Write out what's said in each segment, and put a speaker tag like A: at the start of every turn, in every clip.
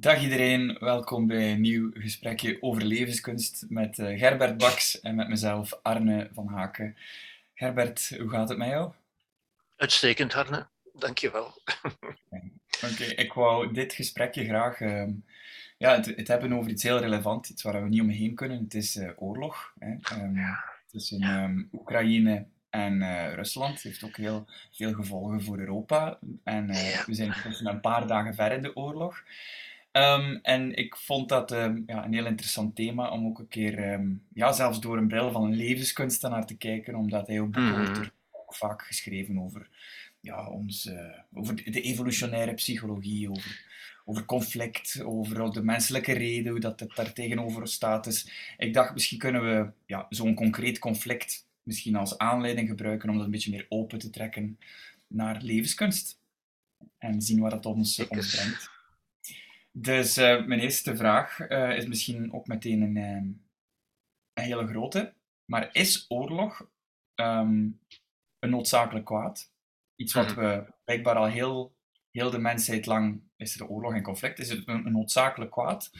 A: Dag iedereen, welkom bij een nieuw gesprekje over levenskunst met uh, Gerbert Baks en met mezelf Arne van Haken. Gerbert, hoe gaat het met jou?
B: Uitstekend, Arne. Dankjewel.
A: Oké, ik wou dit gesprekje graag uh, ja, het, het, hebben over iets heel relevant, iets waar we niet omheen kunnen. Het is uh, oorlog hè, um, tussen um, Oekraïne en uh, Rusland. Het heeft ook heel veel gevolgen voor Europa. En we zijn een paar dagen ver in de oorlog. Um, en ik vond dat um, ja, een heel interessant thema om ook een keer, um, ja, zelfs door een bril van een levenskunstenaar te kijken, omdat hij ook mm -hmm. ook vaak geschreven over, ja, ons, uh, over de evolutionaire psychologie, over, over conflict, over de menselijke reden, hoe dat het daar tegenover staat. Dus ik dacht, misschien kunnen we ja, zo'n concreet conflict misschien als aanleiding gebruiken om dat een beetje meer open te trekken naar levenskunst. En zien waar dat ons, ons brengt. Dus uh, mijn eerste vraag uh, is misschien ook meteen een, um, een, hele grote. Maar is oorlog um, een noodzakelijk kwaad? Iets wat we blijkbaar al heel, heel de mensheid lang is er oorlog en conflict. Is het een, een noodzakelijk kwaad?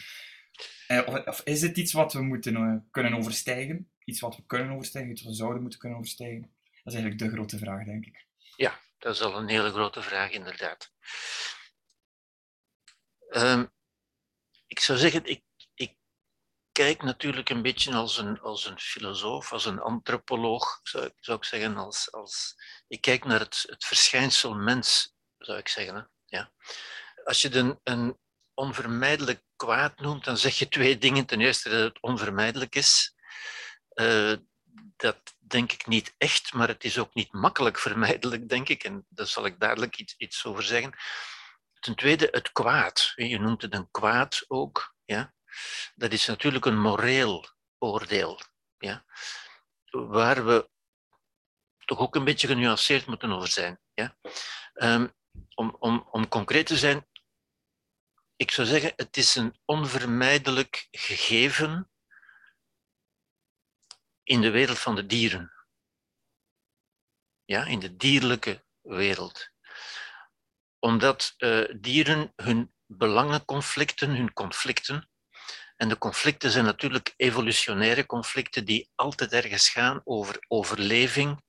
A: Uh, of, of, is het iets wat we moeten kunnen overstijgen? Iets wat we kunnen overstijgen, iets wat we zouden moeten kunnen overstijgen? Dat is eigenlijk de grote vraag, denk ik.
B: Ja, dat is al een hele grote vraag, inderdaad. Um, ik zou zeggen, ik, ik kijk natuurlijk een beetje als een, als een filosoof, als een antropoloog, zou, zou ik zeggen. Als, als, ik kijk naar het, het verschijnsel mens, zou ik zeggen. Hè? Ja. Als je het een onvermijdelijk kwaad noemt, dan zeg je twee dingen. Ten eerste dat het onvermijdelijk is. Uh, dat denk ik niet echt, maar het is ook niet makkelijk vermijdelijk, denk ik. En daar zal ik dadelijk iets, iets over zeggen. Ten tweede het kwaad. Je noemt het een kwaad ook. Ja? Dat is natuurlijk een moreel oordeel. Ja? Waar we toch ook een beetje genuanceerd moeten over zijn. Ja? Um, om, om, om concreet te zijn, ik zou zeggen, het is een onvermijdelijk gegeven in de wereld van de dieren. Ja, in de dierlijke wereld omdat uh, dieren hun belangenconflicten, hun conflicten, en de conflicten zijn natuurlijk evolutionaire conflicten die altijd ergens gaan over overleving,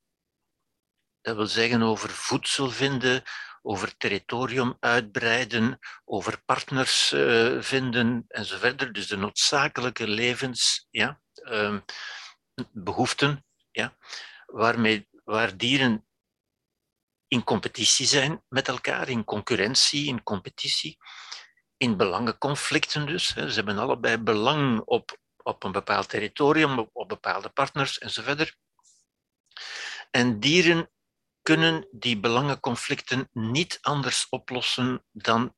B: dat wil zeggen over voedsel vinden, over territorium uitbreiden, over partners uh, vinden enzovoort. Dus de noodzakelijke levens, ja, behoeften, ja, waarmee, waar dieren in competitie zijn met elkaar, in concurrentie, in competitie, in belangenconflicten dus. Ze hebben allebei belang op, op een bepaald territorium, op, bepaalde partners enzovoort. En dieren kunnen die belangenconflicten niet anders oplossen dan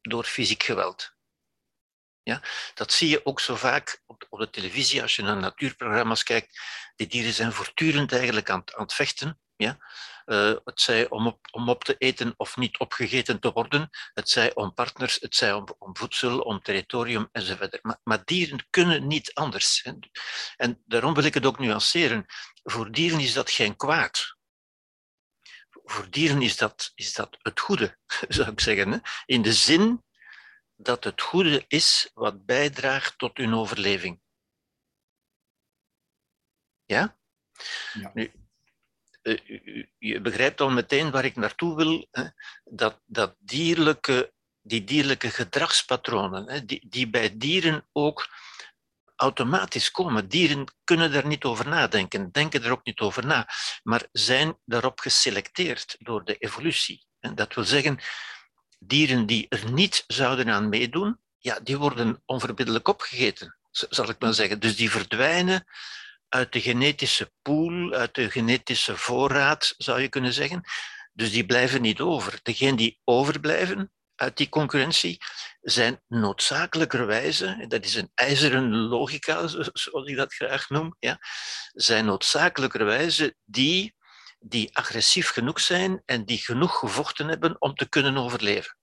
B: door fysiek geweld. Ja, dat zie je ook zo vaak op, op de televisie als je naar natuurprogramma's kijkt. Die dieren zijn voortdurend eigenlijk aan, aan het vechten. Ja? Uh, het zij om op, om op te eten of niet opgegeten te worden, het zij om partners, het zij om, om voedsel, om territorium enzovoort. Maar, maar dieren kunnen niet anders. Hè? En daarom wil ik het ook nuanceren. Voor dieren is dat geen kwaad. Voor dieren is dat, is dat het goede, zou ik zeggen. Hè? In de zin dat het goede is wat bijdraagt tot hun overleving. Ja? ja. Nu, eh, je begrijpt al meteen waar ik naartoe wil, hè, dat, dat dierlijke, die dierlijke gedragspatronen, hè, die, die bij dieren ook automatisch komen. Dieren kunnen daar niet over nadenken, denken er ook niet over na, maar zijn daarop geselecteerd door de evolutie. Dat wil zeggen, dieren die er niet zouden aan meedoen, ja, die worden onverbiddelijk opgegeten, zal ik maar zeggen. Dus die verdwijnen uit de genetische pool, uit de genetische voorraad, zou je kunnen zeggen. Dus die blijven niet over. Degenen die overblijven uit die concurrentie zijn noodzakelijkerwijze, dat is een ijzeren logica, zoals ik dat graag noem, ja, zijn noodzakelijkerwijze die, die agressief genoeg zijn en die genoeg gevochten hebben om te kunnen overleven.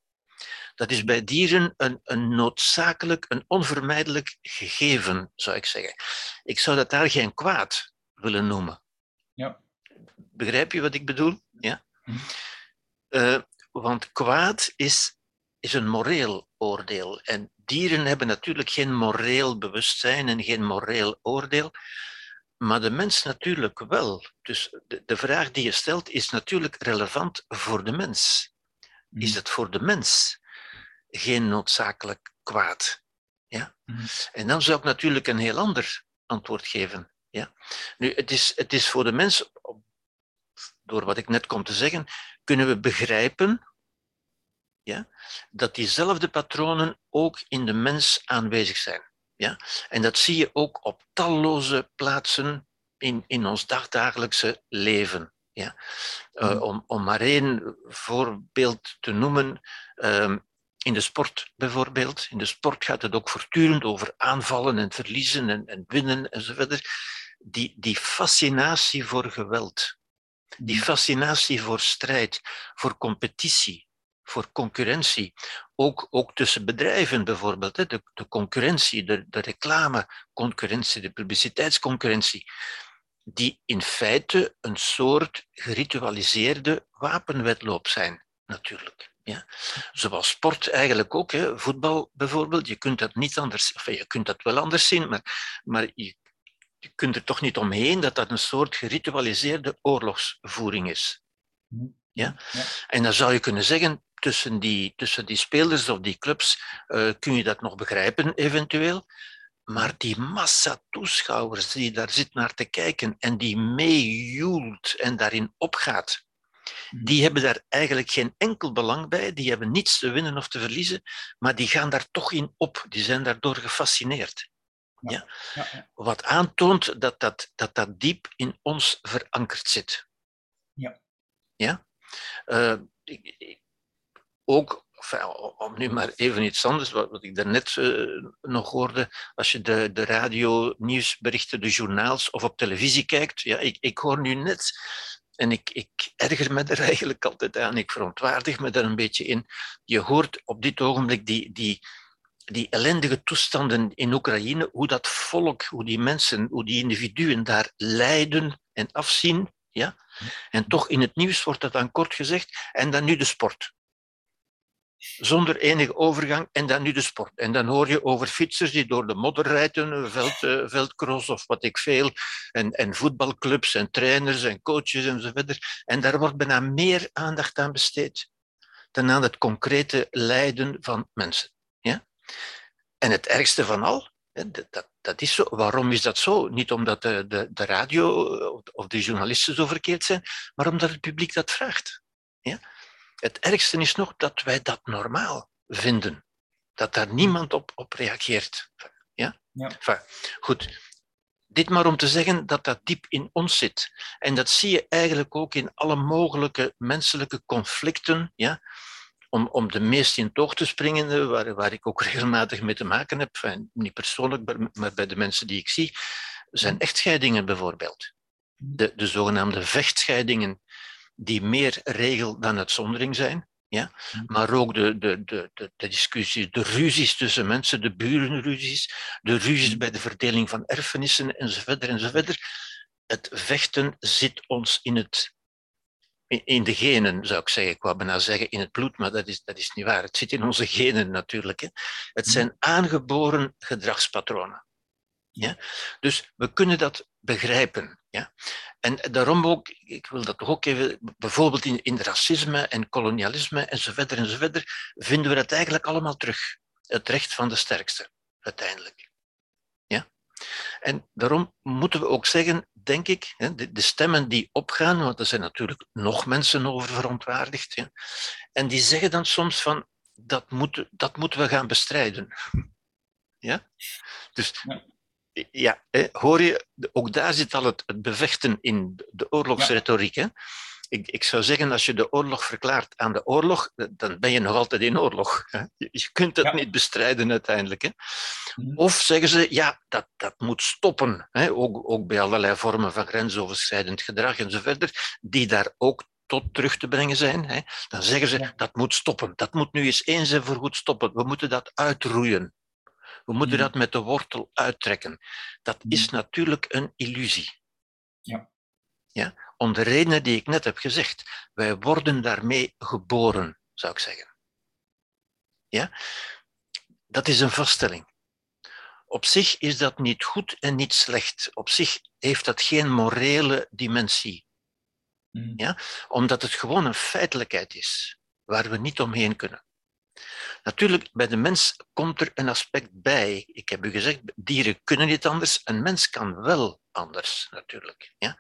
B: Dat is bij dieren een, een noodzakelijk, een onvermijdelijk gegeven, zou ik zeggen. Ik zou dat daar geen kwaad willen noemen.
A: Ja.
B: Begrijp je wat ik bedoel? Ja? Uh, want kwaad is is een moreel oordeel. En dieren hebben natuurlijk geen moreel bewustzijn en geen moreel oordeel, maar de mens natuurlijk wel. Dus de, de vraag die je stelt is natuurlijk relevant voor de mens. Is het voor de mens geen noodzakelijk kwaad? Ja? En dan zou ik natuurlijk een heel ander antwoord geven. Ja? Nu, het is, het is voor de mens, door wat ik net kom te zeggen, kunnen we begrijpen ja, dat diezelfde patronen ook in de mens aanwezig zijn. Ja? En dat zie je ook op talloze plaatsen in, in ons dagdagelijkse leven. Ja? Uh, om, om maar één voorbeeld te noemen, um, in de sport bijvoorbeeld. In de sport gaat het ook voortdurend over aanvallen en verliezen en, en winnen enzovoort. Die, die fascinatie voor geweld, die fascinatie voor strijd, voor competitie, voor concurrentie. Ook, ook tussen bedrijven bijvoorbeeld. Hè. De, de concurrentie, de, de reclameconcurrentie, de publiciteitsconcurrentie. Die in feite een soort geritualiseerde wapenwedloop zijn, natuurlijk. Ja. Zoals sport eigenlijk ook. Hè. Voetbal bijvoorbeeld, je kunt dat niet anders, enfin, je kunt dat wel anders zien, maar, maar je, je kunt er toch niet omheen dat dat een soort geritualiseerde oorlogsvoering is. Ja? ja? En dan zou je kunnen zeggen, tussen die, tussen die spelers of die clubs uh, kun je dat nog begrijpen, eventueel. Maar die massa toeschouwers die daar zit naar te kijken en die meejoelt en daarin opgaat. Die hebben daar eigenlijk geen enkel belang bij. Die hebben niets te winnen of te verliezen, maar die gaan daar toch in op. Die zijn daardoor gefascineerd. Ja. ja. Wat aantoont dat dat, dat dat diep in ons verankerd zit.
A: Ja.
B: Ja? Uh, ik, ook, om nu maar even iets anders, wat, wat ik daarnet uh, nog hoorde, als je de, de radio, nieuwsberichten, de journaals of op televisie kijkt, ja, ik, ik hoor nu net, en ik, ik erger me er eigenlijk altijd aan, ik verontwaardig me daar een beetje in, je hoort op dit ogenblik die, die, die ellendige toestanden in Oekraïne, hoe dat volk, hoe die mensen, hoe die individuen daar lijden en afzien, ja? En toch in het nieuws wordt dat dan kort gezegd, en dan nu de sport zonder enige overgang en dan nu de sport. En dan hoor je over fietsers die door de modder rijden, veld, uh, veldcross of wat ik veel, en, en voetbalclubs en trainers en coaches enzovoort. En daar wordt bijna meer aandacht aan besteed dan aan het concrete lijden van mensen. Ja? En het ergste van al, dat, dat is zo. Waarom is dat zo? Niet omdat de, de, de radio of de journalisten zo verkeerd zijn, maar omdat het publiek dat vraagt. Ja? Het ergste is nog dat wij dat normaal vinden. Dat daar niemand op, op reageert. Ja?
A: ja.
B: Enfin, goed. Dit maar om te zeggen dat dat diep in ons zit. En dat zie je eigenlijk ook in alle mogelijke menselijke conflicten. Ja? Om, om de meest in toog te springen, waar, waar ik ook regelmatig mee te maken heb, enfin, niet persoonlijk, maar bij de mensen die ik zie, zijn echtscheidingen bijvoorbeeld. De, de zogenaamde vechtscheidingen die meer regel dan uitzondering zijn. Ja? Maar ook de, de, de, de, de discussies, de ruzies tussen mensen, de burenruzies, de ruzies bij de verdeling van erfenissen enzovoort. enzovoort. Het vechten zit ons in, het, in de genen, zou ik zeggen. Ik wou bijna zeggen in het bloed, maar dat is, dat is niet waar. Het zit in onze genen natuurlijk. Hè. Het zijn aangeboren gedragspatronen. Ja? Dus we kunnen dat begrijpen. En daarom ook, ik wil dat toch ook even, bijvoorbeeld in, in racisme en kolonialisme enzovoort enzovoort, vinden we dat eigenlijk allemaal terug. Het recht van de sterkste, uiteindelijk. Ja? En daarom moeten we ook zeggen, denk ik, de, de stemmen die opgaan, want er zijn natuurlijk nog mensen over verontwaardigd, en die zeggen dan soms van, dat, moet, dat moeten we gaan bestrijden. Ja? Dus ja, hoor je, ook daar zit al het, het bevechten in de oorlogsretoriek. Hè? Ik, ik, zou zeggen, als je de oorlog verklaart aan de oorlog, dan ben je nog altijd in oorlog. Hè? Je, kunt dat niet bestrijden uiteindelijk. Hè? Mhm. Of zeggen ze, ja, dat, dat moet stoppen. Hè? Ook, ook bij allerlei vormen van grensoverschrijdend gedrag enzovoort, die daar ook tot terug te brengen zijn. Hè? Dan zeggen ze, dat moet stoppen. Dat moet nu eens eens en voorgoed stoppen. We moeten dat uitroeien. We moeten hmm. dat met de wortel uittrekken. Dat is hmm. natuurlijk een illusie.
A: Ja.
B: Ja? Om de redenen die ik net heb gezegd. Wij worden daarmee geboren, zou ik zeggen. Ja? Dat is een vaststelling. Op zich is dat niet goed en niet slecht. Op zich heeft dat geen morele dimensie.
A: Mhm.
B: Ja? Omdat het gewoon een feitelijkheid is waar we niet omheen kunnen. Natuurlijk, bij de mens komt er een aspect bij. Ik heb u gezegd, dieren kunnen niet anders. Een mens kan wel anders, natuurlijk. Ja?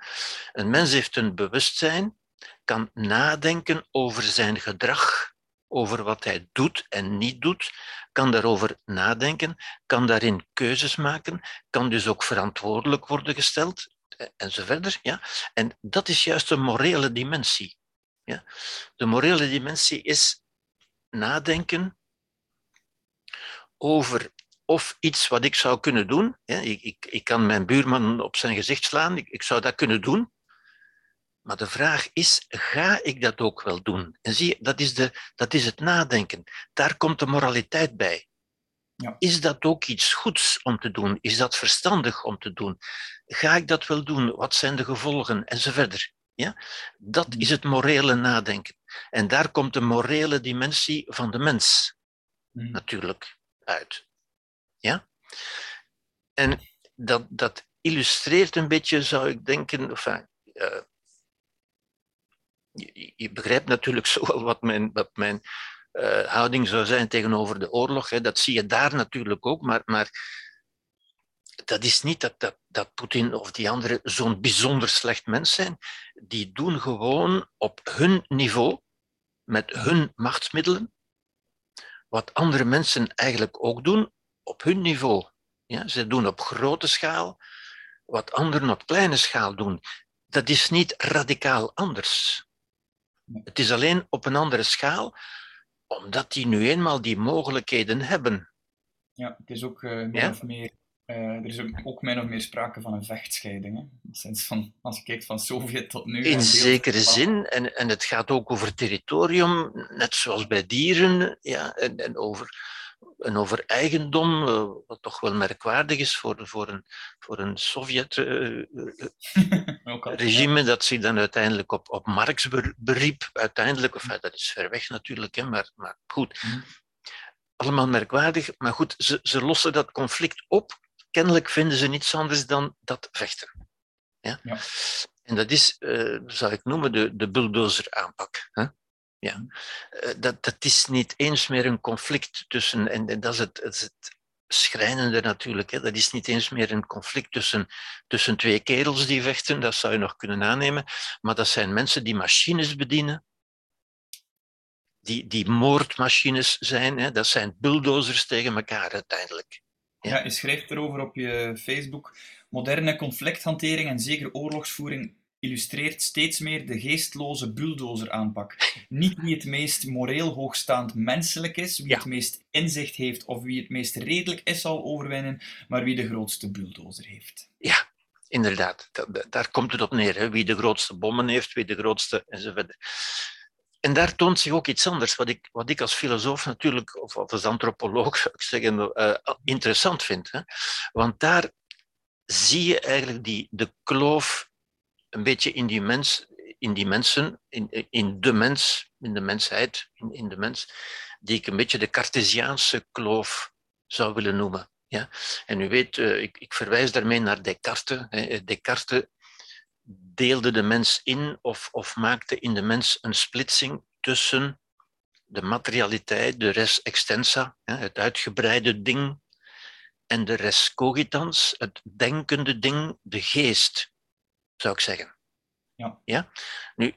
B: Een mens heeft een bewustzijn, kan nadenken over zijn gedrag, over wat hij doet en niet doet, kan daarover nadenken, kan daarin keuzes maken, kan dus ook verantwoordelijk worden gesteld, eh, en zo verder. Ja? En dat is juist een morele dimensie. Ja? De morele dimensie is nadenken over of iets wat ik zou kunnen doen. Ja, ik, ik, ik kan mijn buurman op zijn gezicht slaan, ik, ik zou dat kunnen doen. Maar de vraag is, ga ik dat ook wel doen? En zie je, dat is, de, dat is het nadenken. Daar komt de moraliteit bij.
A: Ja.
B: Is dat ook iets goeds om te doen? Is dat verstandig om te doen? Ga ik dat wel doen? Wat zijn de gevolgen? En zo verder. Ja? Dat is het morele nadenken. En daar komt de morele dimensie van de mens natuurlijk uit. Ja? En dat, dat illustreert een beetje, zou ik denken, enfin, eh, je, je begrijpt natuurlijk zo wel wat mijn, wat mijn eh, houding zou zijn tegenover de oorlog. Hè. Dat zie je daar natuurlijk ook, maar, maar dat is niet dat, dat, dat Poetin of die anderen zo'n bijzonder slecht mens zijn. Die doen gewoon op hun niveau, met hun machtsmiddelen, wat andere mensen eigenlijk ook doen op hun niveau. Ja, ze doen op grote schaal wat anderen op kleine schaal doen. Dat is niet radicaal anders. Het is alleen op een andere schaal, omdat die nu eenmaal die mogelijkheden hebben.
A: Ja, het is ook eh,
B: Ja?
A: of meer, eh, er is ook min of meer sprake van een vechtscheiding. Hè? Sinds van, als je kijkt van Sovjet tot nu.
B: In zekere
A: van-
B: zin, en, en het gaat ook over territorium, net zoals bij dieren, ja, en, en, over, en over eigendom, eh, wat toch wel merkwaardig is voor, voor een, voor een Sovjet-regime,
A: al-
B: dat zich dan uiteindelijk op, op Marx ber- beriep. Uiteindelijk, of dat is ver weg natuurlijk, hè, maar, maar goed.
A: Mhm.
B: Allemaal merkwaardig, maar goed, ze, ze lossen dat conflict op. Kennelijk vinden ze niets anders dan dat vechten. Ja?
A: Ja.
B: En dat is, eh, zou ik noemen, de, de bulldozer aanpak. Hè? Ja. Eh, dat, dat is niet eens meer een conflict tussen, en, en dat is het, is het schrijnende natuurlijk, hè? dat is niet eens meer een conflict tussen, tussen twee kerels die vechten, dat zou je nog kunnen aannemen, maar dat zijn mensen die machines bedienen, die, die moordmachines zijn, hè? dat zijn bulldozers tegen elkaar uiteindelijk.
A: Ja, je schrijft erover op je Facebook. Moderne conflicthantering en zeker oorlogsvoering illustreert steeds meer de geestloze bulldozer-aanpak. Niet wie het meest moreel hoogstaand menselijk is, wie
B: Ja.
A: het meest inzicht heeft of wie het meest redelijk is zal overwinnen, maar wie de grootste bulldozer heeft.
B: Ja, inderdaad. Da- da- daar komt het op neer. Hè? Wie de grootste bommen heeft, wie de grootste enzovoort. En daar toont zich ook iets anders, wat ik, wat ik als filosoof natuurlijk, of, als antropoloog zou ik zeggen, eh, interessant vind. Hè? Want daar zie je eigenlijk die, de kloof een beetje in die, mens, in die mensen, in, in de mens, in de mensheid, in, in de mens, die ik een beetje de Cartesiaanse kloof zou willen noemen. Ja? En u weet, eh, ik, ik verwijs daarmee naar Descartes. Descartes deelde de mens in of, of maakte in de mens een splitsing tussen de materialiteit, de res extensa, het uitgebreide ding, en de res cogitans, het denkende ding, de geest, zou ik zeggen.
A: Ja.
B: Ja? Nu,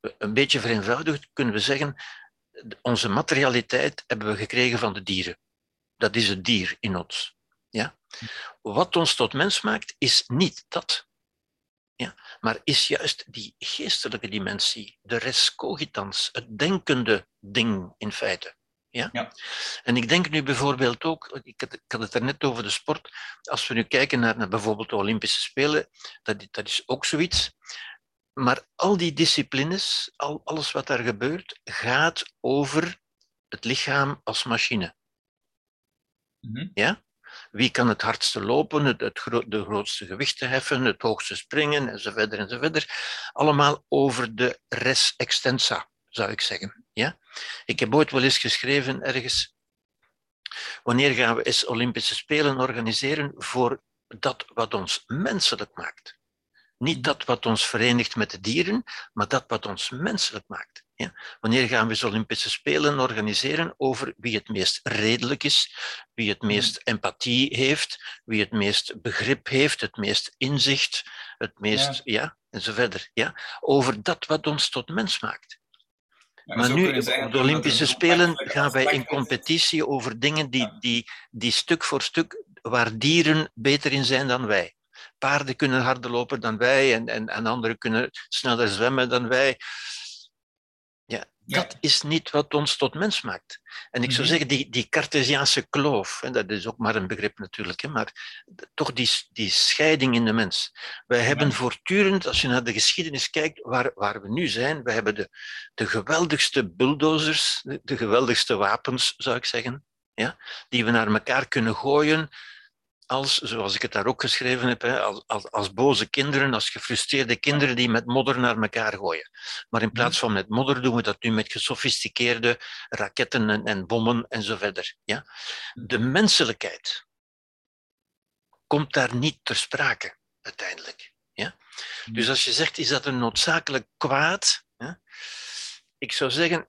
B: een beetje vereenvoudigd kunnen we zeggen, onze materialiteit hebben we gekregen van de dieren. Dat is het dier in ons. Ja? Wat ons tot mens maakt, is niet dat. Ja? Maar is juist die geestelijke dimensie, de res cogitans, het denkende ding in feite. Ja?
A: Ja.
B: En ik denk nu bijvoorbeeld ook, ik had, ik had het er net over de sport, als we nu kijken naar, naar bijvoorbeeld de Olympische Spelen, dat, dat is ook zoiets. Maar al die disciplines, al, alles wat daar gebeurt, gaat over het lichaam als machine.
A: Mhm.
B: Ja? Wie kan het hardste lopen, het, het gro de grootste gewichten heffen, het hoogste springen, enzovoort, enzovoort. Allemaal over de res extensa, zou ik zeggen. Ja? Ik heb ooit wel eens geschreven ergens, wanneer gaan we eens Olympische Spelen organiseren voor dat wat ons menselijk maakt? Niet dat wat ons verenigt met de dieren, maar dat wat ons menselijk maakt. Ja? Wanneer gaan we Olympische Spelen organiseren over wie het meest redelijk is, wie het meest empathie heeft, wie het meest begrip heeft, het meest inzicht, het meest, ja, ja en zo verder. Ja? Over dat wat ons tot mens maakt. maar nu, op de Olympische Spelen gaan wij in competitie over dingen die, die, die stuk voor stuk, waar dieren beter in zijn dan wij paarden kunnen harder lopen dan wij en, en, en anderen kunnen sneller zwemmen dan wij. Ja, dat is niet wat ons tot mens maakt. En ik zou mhm. zeggen, die, die Cartesiaanse kloof, en dat is ook maar een begrip natuurlijk, hè, maar toch die, die scheiding in de mens. Wij hebben voortdurend, als je naar de geschiedenis kijkt, waar, waar we nu zijn, we hebben de, de geweldigste bulldozers, de, de geweldigste wapens, zou ik zeggen, ja, die we naar elkaar kunnen gooien als, zoals ik het daar ook geschreven heb, als, als, als, boze kinderen, als gefrustreerde kinderen die met modder naar elkaar gooien. Maar in plaats van met modder doen we dat nu met gesofisticeerde raketten en, en bommen en zo verder. Ja? De menselijkheid komt daar niet ter sprake, uiteindelijk. Ja? Dus als je zegt, is dat een noodzakelijk kwaad? Ja? Ik zou zeggen,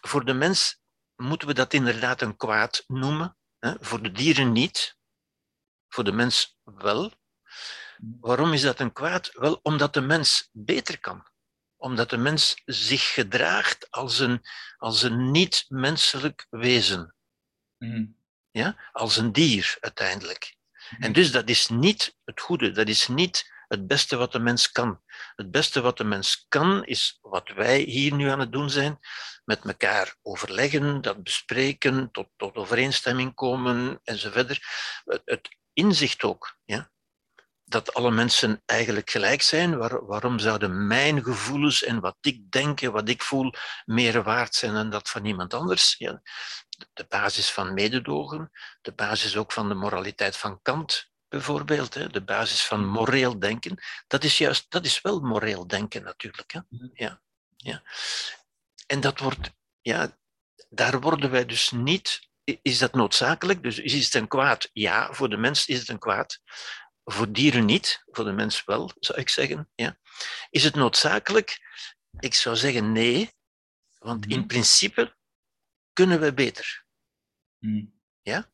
B: voor de mens moeten we dat inderdaad een kwaad noemen. Voor de dieren niet, voor de mens wel. Waarom is dat een kwaad? Wel, omdat de mens beter kan. Omdat de mens zich gedraagt als een, als een niet-menselijk wezen. Mm. Ja? Als een dier uiteindelijk. En mm. dus dat is niet het goede, dat is niet het beste wat de mens kan. Het beste wat de mens kan, is wat wij hier nu aan het doen zijn, met elkaar overleggen, dat bespreken, tot, tot overeenstemming komen enzovoort. Het, het inzicht ook, ja? dat alle mensen eigenlijk gelijk zijn. Waar, waarom zouden mijn gevoelens en wat ik denk en wat ik voel meer waard zijn dan dat van iemand anders? Ja, de basis van mededogen, de basis ook van de moraliteit van Kant, bijvoorbeeld, de basis van moreel denken, dat is juist, dat is wel moreel denken natuurlijk. Hè? Ja, ja. En dat wordt, ja, daar worden wij dus niet, is dat noodzakelijk? Dus is het een kwaad? Ja, voor de mens is het een kwaad. Voor dieren niet, voor de mens wel, zou ik zeggen. Ja. Is het noodzakelijk? Ik zou zeggen nee, want in mhm. principe kunnen we beter. Mhm. Ja?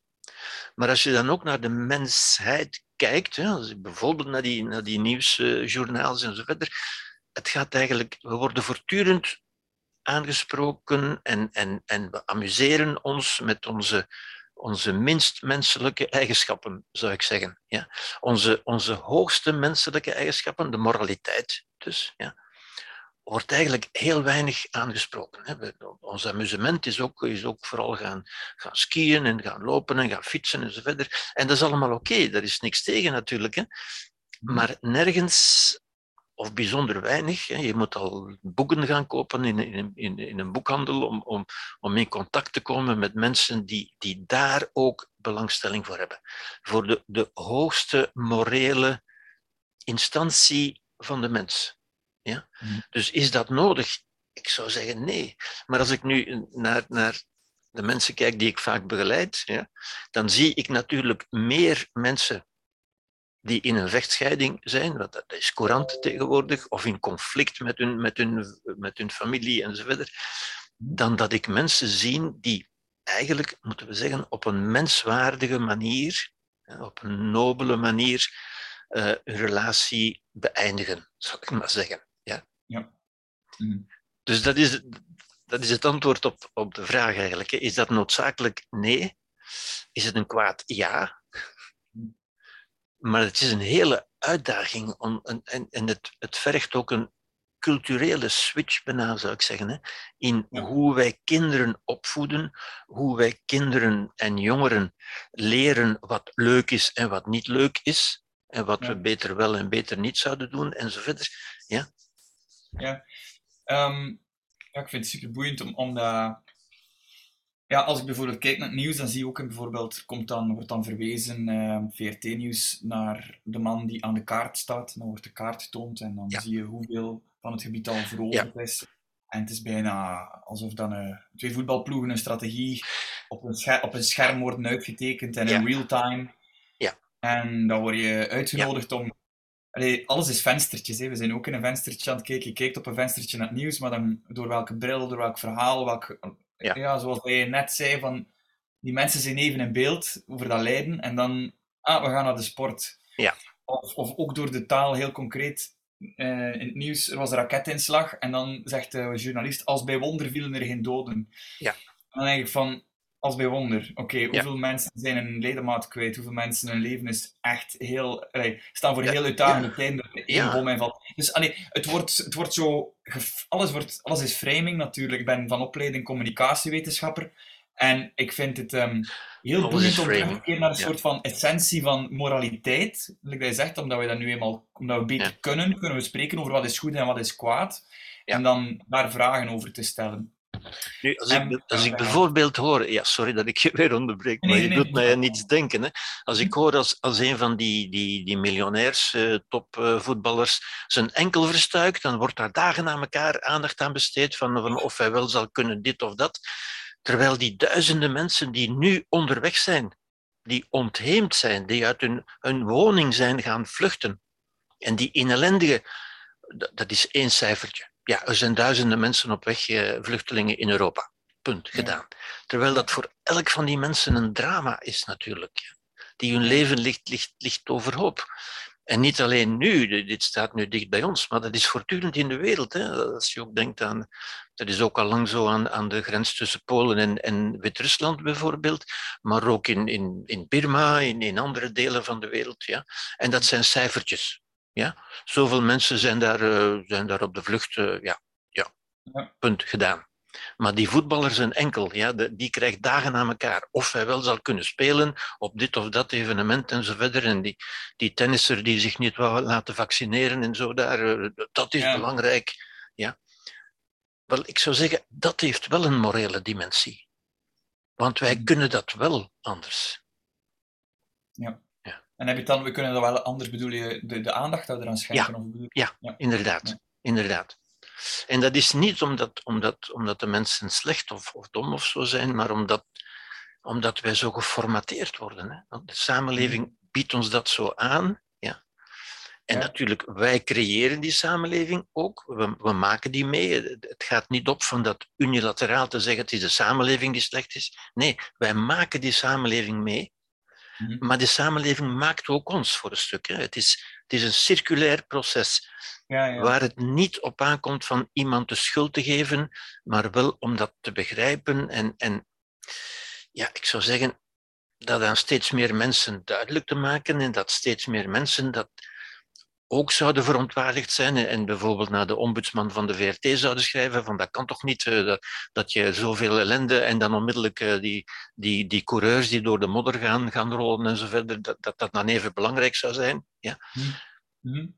B: Maar als je dan ook naar de mensheid kijkt, hè, als bijvoorbeeld naar die, naar die nieuwsjournaals en zo verder, het gaat eigenlijk, we worden voortdurend aangesproken en, en, en we amuseren ons met onze, onze minst menselijke eigenschappen, zou ik zeggen. Ja? Onze, onze hoogste menselijke eigenschappen, de moraliteit dus. Ja? Wordt eigenlijk heel weinig aangesproken. Hè. Ons amusement is ook, is ook vooral gaan, gaan skiën en gaan lopen en gaan fietsen en zo verder. En dat is allemaal oké, okay. daar is niks tegen natuurlijk. Hè. Mhm. Maar nergens, of bijzonder weinig, hè. je moet al boeken gaan kopen in, in, in, in een boekhandel om, om, om in contact te komen met mensen die, die daar ook belangstelling voor hebben. Voor de, de hoogste morele instantie van de mens. Ja? Mm. Dus is dat nodig? Ik zou zeggen nee. Maar als ik nu naar, naar de mensen kijk die ik vaak begeleid, ja, dan zie ik natuurlijk meer mensen die in een vechtscheiding zijn, wat dat is courant tegenwoordig, of in conflict met hun, met hun, met hun familie enzovoort, dan dat ik mensen zie die eigenlijk, moeten we zeggen, op een menswaardige manier, op een nobele manier, uh, hun relatie beëindigen, zou ik maar zeggen. Ja. Mhm. Dus dat is, dat is het antwoord op, op de vraag eigenlijk. Is dat noodzakelijk? Nee. Is het een kwaad? Ja. Maar het is een hele uitdaging om, en, en het, het vergt ook een culturele switch bijna, zou ik zeggen, hè, in hoe wij kinderen opvoeden, hoe wij kinderen en jongeren leren wat leuk is en wat niet leuk is, en wat we beter wel en beter niet zouden doen, enzovoort. Ja?
A: Ja. Um, ja, ik vind het super boeiend om, omdat... Ja, als ik bijvoorbeeld kijk naar het nieuws, dan zie je ook bijvoorbeeld, er komt dan, wordt dan verwezen, uh, ehm, VRT-nieuws, naar de man die aan de kaart staat. Dan wordt de kaart getoond en dan zie je hoeveel van het gebied al veroverd is. En het is bijna alsof dan uh, twee voetbalploegen een strategie op een, scher op een scherm worden uitgetekend en in real time.
B: Ja.
A: En dan word je uitgenodigd om Allee, alles is venstertjes. Hè. We zijn ook in een venstertje aan het kijken. Je kijkt op een venstertje naar het nieuws, maar dan door welke bril, door welk verhaal, welk, ja. ja. zoals je net zei, van die mensen zijn even in beeld over dat lijden en dan, ah, we gaan naar de sport.
B: Ja.
A: Of, of ook door de taal, heel concreet, uh, in het nieuws, er was een raketinslag en dan zegt de journalist, als bij wonder vielen er geen doden.
B: Ja.
A: En dan denk ik van, als bij wonder. Oké, hoeveel mensen zijn een ledemaat kwijt? Hoeveel mensen hun leven is echt heel... Allee, staan voor heel uitdagende ja. tijden dat één bom invalt. Dus allee, het, wordt, het wordt zo... Alles, wordt, alles is framing natuurlijk. Ik ben van opleiding communicatiewetenschapper. En ik vind het um, heel boeiend om te keren naar een soort van essentie van moraliteit. Like je zegt, omdat we dat nu eenmaal omdat we beter kunnen, kunnen we spreken over wat is goed en wat is kwaad. En dan daar vragen over te stellen.
B: Nu, als ik, als ik bijvoorbeeld hoor, ja, sorry dat ik je weer onderbreek, maar je doet mij aan iets denken. Hè. Als ik hoor als, als een van die, die, die miljonairs, uh, topvoetballers, uh, zijn enkel verstuikt, dan wordt daar dagen aan elkaar aandacht aan besteed van, van of hij wel zal kunnen dit of dat. Terwijl die duizenden mensen die nu onderweg zijn, die ontheemd zijn, die uit hun, hun woning zijn gaan vluchten, en die in ellendige, dat, dat is één cijfertje ja, er zijn duizenden mensen op weg, eh, vluchtelingen in Europa. Punt, gedaan. Terwijl dat voor elk van die mensen een drama is natuurlijk. Die hun leven ligt, ligt, ligt overhoop. En niet alleen nu, dit staat nu dicht bij ons, maar dat is voortdurend in de wereld. Hè. Als je ook denkt aan, dat is ook al lang zo aan, aan de grens tussen Polen en, en Wit-Rusland bijvoorbeeld, maar ook in, in, in Birma, in, in andere delen van de wereld. Ja. En dat zijn cijfertjes. Ja? Zoveel mensen zijn daar, uh, zijn daar op de vlucht. Uh, ja, ja, punt, gedaan. Maar die voetballer zijn enkel, ja, die krijgt dagen aan elkaar. Of hij wel zal kunnen spelen op dit of dat evenement en zo verder. En die, die tennisser die zich niet wil laten vaccineren en zo, daar, uh, dat is ja. belangrijk. Ja. Wel, ik zou zeggen, dat heeft wel een morele dimensie. Want wij kunnen dat wel anders.
A: Ja. En heb je dan, we kunnen dat wel anders bedoel je, de, de aandacht eraan schenken?
B: Ja, of bedoel... ja, ja, inderdaad. inderdaad. En dat is niet omdat, omdat, omdat de mensen slecht of, of dom of zo zijn, maar omdat, omdat wij zo geformateerd worden. Hè? Want de samenleving mhm. biedt ons dat zo aan. Ja. En ja. natuurlijk, wij creëren die samenleving ook. We, we maken die mee. Het gaat niet op van dat unilateraal te zeggen het is de samenleving die slecht is. Nee, wij maken die samenleving mee. Mhm. Maar de samenleving maakt ook ons voor een stuk. Hè. Het, is, het is een circulair proces. Ja, ja. Waar het niet op aankomt van iemand de schuld te geven, maar wel om dat te begrijpen. En, en ja, ik zou zeggen, dat aan steeds meer mensen duidelijk te maken en dat steeds meer mensen dat ook zouden verontwaardigd zijn en bijvoorbeeld naar de ombudsman van de VRT zouden schrijven van dat kan toch niet, uh, dat, dat, je zoveel ellende en dan onmiddellijk uh, die, die, die coureurs die door de modder gaan, gaan rollen en zo verder, dat, dat dat dan even belangrijk zou zijn. Ja.
A: Mm -hmm.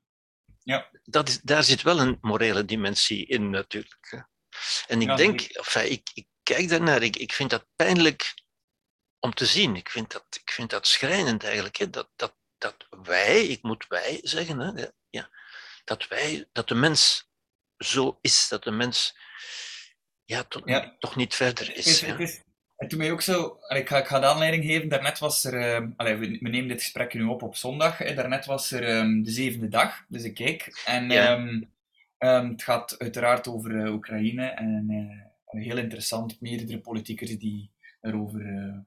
A: ja.
B: Dat is, daar zit wel een morele dimensie in natuurlijk. En ik ja, denk, enfin, ik, ik kijk daarnaar, ik, ik vind dat pijnlijk om te zien. Ik vind dat, ik vind dat schrijnend eigenlijk, hè, dat, dat dat wij, ik moet wij zeggen, hè, ja, dat wij, dat de mens zo is, dat de mens ja, to, ja. toch niet verder is.
A: Is,
B: ja.
A: het is en toen mij ook zo, ik ga, ik ga de aanleiding geven, daarnet was er, allez, we, we, nemen dit gesprek nu op op zondag, hè, daarnet was er um, de zevende dag, dus ik kijk. En ja. um, het gaat uiteraard over uh, Oekraïne en uh, heel interessant, meerdere politiekers die erover uh,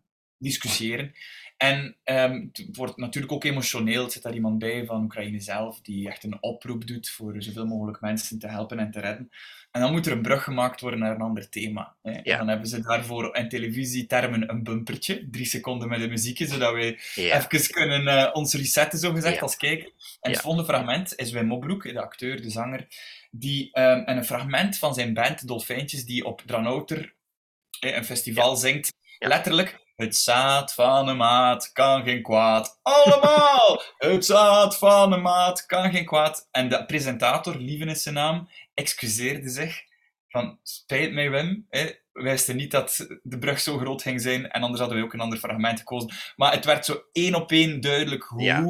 A: discussiëren. En um, het wordt natuurlijk ook emotioneel. Er zit daar iemand bij van Oekraïne zelf, die echt een oproep doet voor zoveel mogelijk mensen te helpen en te redden. En dan moet er een brug gemaakt worden naar een ander thema. Hè. Ja. Dan hebben ze daarvoor in televisietermen een bumpertje, drie seconden met een muziekje, zodat wij ja. even kunnen uh, ons resetten, zo gezegd, als kijker. En het volgende fragment is Wim Mobroek, de acteur, de zanger, die um, een fragment van zijn band Dolfijntjes, die op Dranouter, een festival, zingt, letterlijk het zaad van een maat kan geen kwaad. Allemaal! Het zaad van een maat kan geen kwaad. En de presentator, Lieven is zijn naam, excuseerde zich. Van, spijt mij Wim, hè, we wisten niet dat de brug zo groot ging zijn en anders hadden we ook een ander fragment gekozen. Maar het werd zo één op één duidelijk hoe,
B: ja.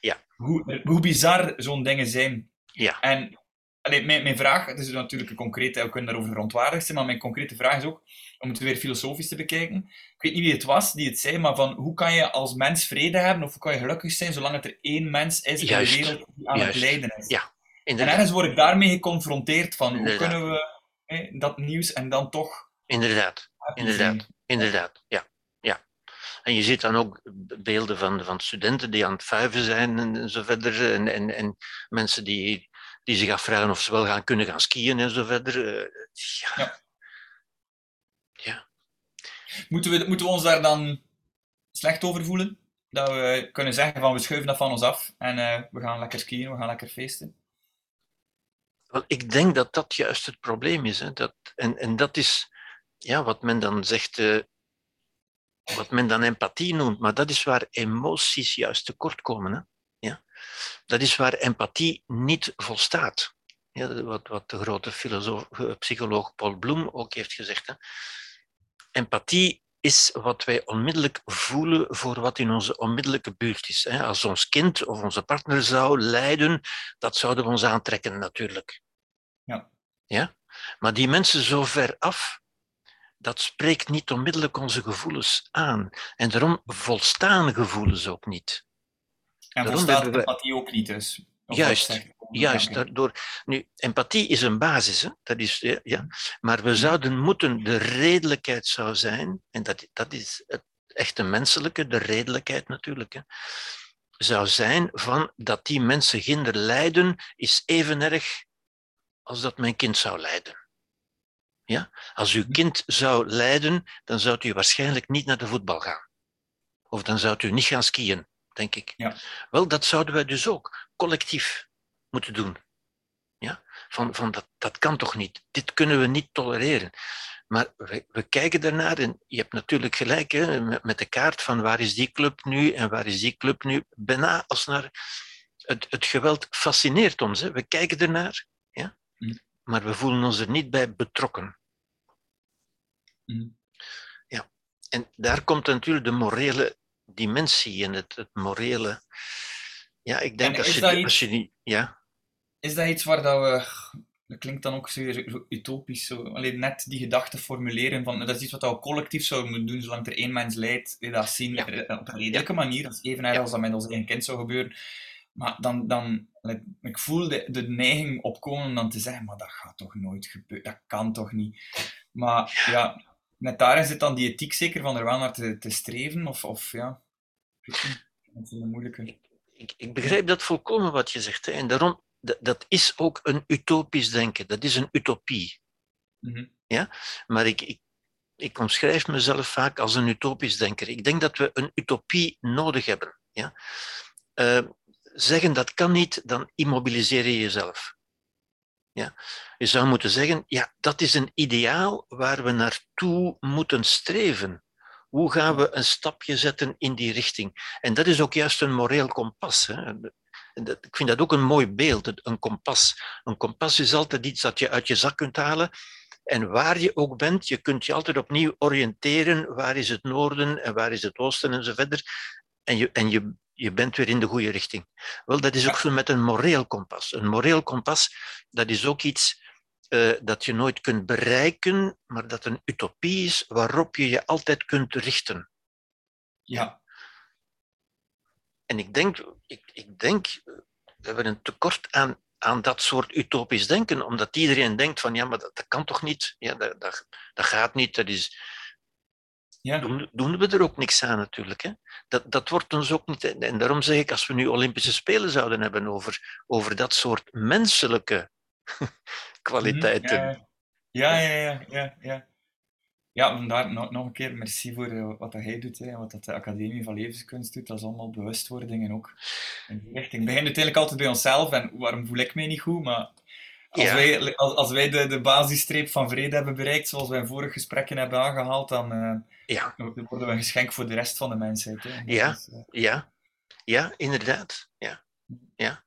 B: Ja.
A: hoe, hoe bizar zo'n dingen zijn.
B: Ja.
A: En allee, mijn, mijn vraag, het is natuurlijk een concrete, we kunnen daarover verontwaardigd zijn, maar mijn concrete vraag is ook, om het weer filosofisch te bekijken, ik weet niet wie het was die het zei, maar van hoe kan je als mens vrede hebben, of hoe kan je gelukkig zijn, zolang het er één mens is
B: Juist.
A: in de wereld die aan
B: Juist.
A: het lijden is.
B: Ja,
A: en ergens word ik daarmee geconfronteerd van, hoe kunnen we hè, dat nieuws en dan toch
B: Inderdaad. Inderdaad. Inderdaad, ja. ja. En je ziet dan ook beelden van, van studenten die aan het vuiven zijn en, en zo verder. En, en, en mensen die, die zich afvragen of ze wel gaan kunnen gaan skiën en zo verder. Eh, ja.
A: Ja.
B: Ja.
A: Moeten we, moeten we ons daar dan slecht over voelen? Dat we kunnen zeggen van we schuiven dat van ons af en eh, we gaan lekker skiën, we gaan lekker feesten.
B: Wel, ik denk dat dat juist het probleem is. Hè. Dat, en, en dat is ja, wat men dan zegt, eh, wat men dan empathie noemt, maar dat is waar emoties juist tekort komen. Hè. Ja. Dat is waar empathie niet volstaat. Ja, wat, wat de grote filosoof, eh, psycholoog Paul Bloem ook heeft gezegd. Hè. Empathie is wat wij onmiddellijk voelen voor wat in onze onmiddellijke buurt is. Hè. Als ons kind of onze partner zou lijden, dat zouden we ons aantrekken natuurlijk.
A: Ja.
B: Ja? Maar die mensen zo ver af, dat spreekt niet onmiddellijk onze gevoelens aan. En daarom volstaan gevoelens ook niet.
A: En
B: Daarom
A: volstaat
B: we-
A: empathie ook niet dus. Of
B: Juist, Juist, daardoor. Nu, empathie is een basis, hè? Dat is, ja, ja. maar we zouden moeten, de redelijkheid zou zijn, en dat, dat is het echte menselijke, de redelijkheid natuurlijk, hè, zou zijn van dat die mensen ginder lijden, is even erg als dat mijn kind zou lijden. Ja? Als uw kind zou lijden, dan zou u waarschijnlijk niet naar de voetbal gaan. Of dan zou u niet gaan skiën, denk ik.
A: Ja.
B: Wel, dat zouden wij dus ook collectief moeten doen. Ja? Van, van dat, dat kan toch niet? Dit kunnen we niet tolereren. Maar we, we kijken daarnaar en je hebt natuurlijk gelijk hè, met, met de kaart van waar is die club nu en waar is die club nu. Bijna als naar het, het geweld fascineert ons. Hè. We kijken ernaar, ja?
A: Mm.
B: maar we voelen ons er niet bij betrokken.
A: Mm.
B: En daar komt natuurlijk de morele dimensie en het, het morele. Ja, ik denk
A: En
B: als je,
A: dat
B: die-
A: iets-
B: als je die. Ja,
A: Is dat iets waar dat we... Dat klinkt dan ook zo, zo utopisch. Zo. Alleen net die gedachte formuleren van... Dat is iets wat we collectief zouden moeten doen, zolang er één mens leidt. Dat zien
B: Ja.
A: op een redelijke manier. Dat is even erg
B: Ja.
A: als dat met ons eigen kind zou gebeuren. Maar dan... dan ik voel de, de neiging opkomen om dan te zeggen... Maar dat gaat toch nooit gebeuren? Dat kan toch niet? Maar ja... Net daarin zit dan die ethiek zeker van er wel naar te, te streven. Of, of ja... Dat is een moeilijke.
B: ik, ik begrijp dat volkomen wat je zegt. Hè. En daarom, dat, dat is ook een utopisch denken. Dat is een utopie.
A: Mhm.
B: Maar ik, ik, ik omschrijf mezelf vaak als een utopisch denker. Ik denk dat we een utopie nodig hebben. Ja? Eh, zeggen dat kan niet, dan immobiliseer je jezelf. Je zou moeten zeggen, ja, dat is een ideaal waar we naartoe moeten streven. Hoe gaan we een stapje zetten in die richting? En dat is ook juist een moreel kompas. Hè? Ik vind dat ook een mooi beeld, een kompas. Een kompas is altijd iets dat je uit je zak kunt halen. En waar je ook bent, je kunt je altijd opnieuw oriënteren. Waar is het noorden en waar is het oosten en zo verder. En je, en je, je bent weer in de goede richting. Wel, dat is ook zo met een moreel kompas. Een moreel kompas, dat is ook iets eh, dat je nooit kunt bereiken, maar dat een utopie is waarop je je altijd kunt richten.
A: Ja.
B: En ik denk, ik, ik denk we hebben een tekort aan, aan dat soort utopisch denken, omdat iedereen denkt van ja, maar dat, dat kan toch niet? Ja, dat, dat, dat gaat niet, dat is,
A: Ja.
B: doen, doen we er ook niks aan natuurlijk. Hè? Dat, dat wordt ons ook niet. En daarom zeg ik, als we nu Olympische Spelen zouden hebben over, over dat soort menselijke kwaliteiten.
A: Mhm, Ja, ja, ja, ja, ja. Ja, vandaar nog, nog een keer merci voor eh, wat dat hij doet hè, en wat dat de Academie van Levenskunst doet. Dat is allemaal bewustwording en ook in die richting. Het begint uiteindelijk altijd bij onszelf en waarom voel ik mij niet goed? Maar als
B: Ja.
A: wij, als, als wij de, de basisstreep van vrede hebben bereikt, zoals wij in vorige gesprekken hebben aangehaald, dan eh,
B: Ja,
A: dan worden we een geschenk voor de rest van de mensheid. Hè.
B: Ja.
A: is, eh,
B: ja, ja, inderdaad. Ja.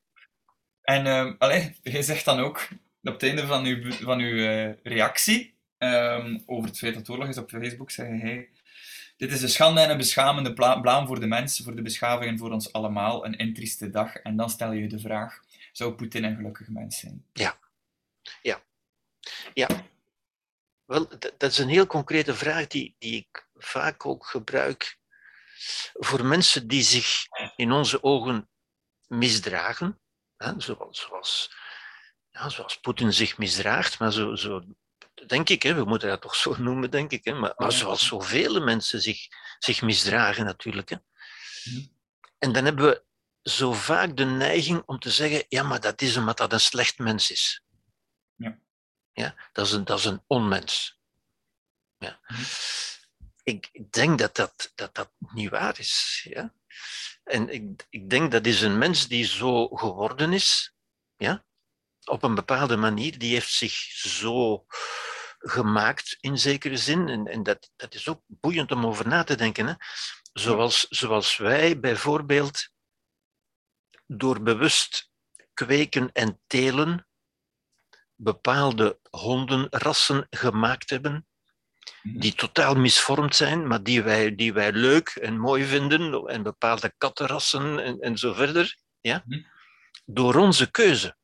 A: En uh, allee, jij zegt dan ook op het einde van uw, van uw uh, reactie um, over het feit dat oorlog is op Facebook, zeg hij: Dit is een schande en een beschamende blaam voor de mensen, voor de beschaving en voor ons allemaal. Een intrieste dag. En dan stel je de vraag: zou Poetin een gelukkig mens zijn?
B: Ja, Ja. Ja. Wel, dat is een heel concrete vraag die, die ik vaak ook gebruik voor mensen die zich in onze ogen misdragen, hè, zoals, zoals, ja, zoals Poetin zich misdraagt, maar zo, zo denk ik, hè, we moeten dat toch zo noemen, denk ik, hè, maar, maar zoals zoveel mensen zich, zich misdragen natuurlijk. Hè. En dan hebben we zo vaak de neiging om te zeggen, ja, maar dat is omdat dat een slecht mens is. Ja. Dat, is een, dat is een onmens. Ja. Ik denk dat dat, dat dat niet waar is. Ja? En ik, ik denk dat is een mens die zo geworden is, ja? op een bepaalde manier, die heeft zich zo gemaakt in zekere zin. En, en dat, dat is ook boeiend om over na te denken. Hè? Zoals, zoals wij bijvoorbeeld door bewust kweken en telen bepaalde hondenrassen gemaakt hebben, mhm. die totaal misvormd zijn, maar die wij, die wij leuk en mooi vinden, en bepaalde kattenrassen en, en zo verder, ja? Mhm. door onze keuze.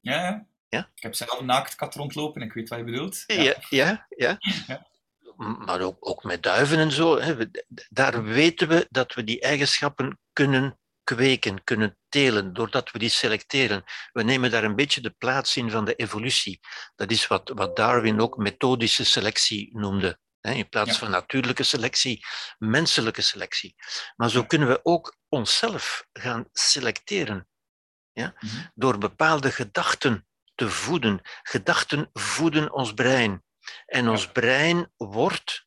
A: Ja, ja, ik heb zelf een naakt kat rondlopen, ik weet wat je bedoelt.
B: Ja, ja, ja. ja. Maar ook, ook met duiven en zo. Hè. Daar weten we dat we die eigenschappen kunnen kweken, kunnen telen, doordat we die selecteren. We nemen daar een beetje de plaats in van de evolutie. Dat is wat, wat Darwin ook methodische selectie noemde. In plaats van natuurlijke selectie, menselijke selectie. Maar zo kunnen we ook onszelf gaan selecteren. Ja? Mhm. Door bepaalde gedachten te voeden. Gedachten voeden ons brein. En ons brein wordt,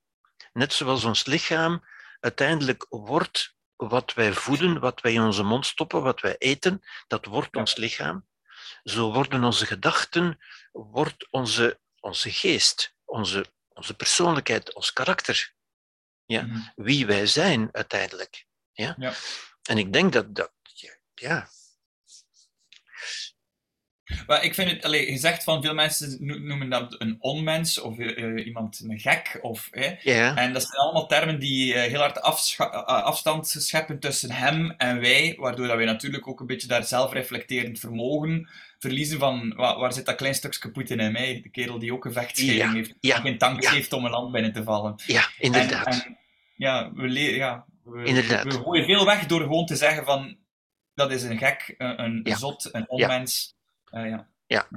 B: net zoals ons lichaam, uiteindelijk wordt wat wij voeden, wat wij in onze mond stoppen, wat wij eten, dat wordt ons lichaam. Zo worden onze gedachten, wordt onze, onze geest, onze, onze persoonlijkheid, ons karakter. Ja? Mhm. Wie wij zijn uiteindelijk. Ja? ja? En ik denk dat, dat ja,
A: maar ik vind het, allez, je zegt van veel mensen noemen dat een onmens of uh, iemand een gek. Of,
B: yeah.
A: En dat zijn allemaal termen die uh, heel hard afstand scheppen tussen hem en wij, waardoor dat wij natuurlijk ook een beetje daar zelfreflecterend vermogen verliezen van waar, waar zit dat klein stukje Poetin in mij, de kerel die ook een vechtscheiding heeft, die geen tank heeft om een land binnen te vallen.
B: Ja, inderdaad. En,
A: ja, we, ja we, inderdaad. we gooien veel weg door gewoon te zeggen van dat is een gek, een, een zot, een onmens. Uh, ja.
B: ja.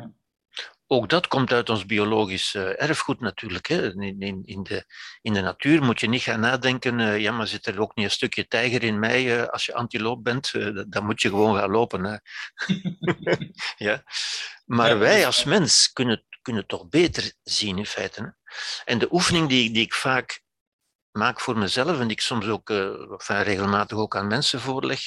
B: Ook dat komt uit ons biologisch uh, erfgoed natuurlijk. Hè. In, in, in, de, in de natuur moet je niet gaan nadenken, uh, ja, maar zit er ook niet een stukje tijger in mij als je antiloop bent? dan moet je gewoon gaan lopen. Hè. ja. Maar wij als mens kunnen, kunnen toch beter zien in feite. Hè. En de oefening die, die ik vaak maak voor mezelf en die ik soms ook enfin, regelmatig ook aan mensen voorleg,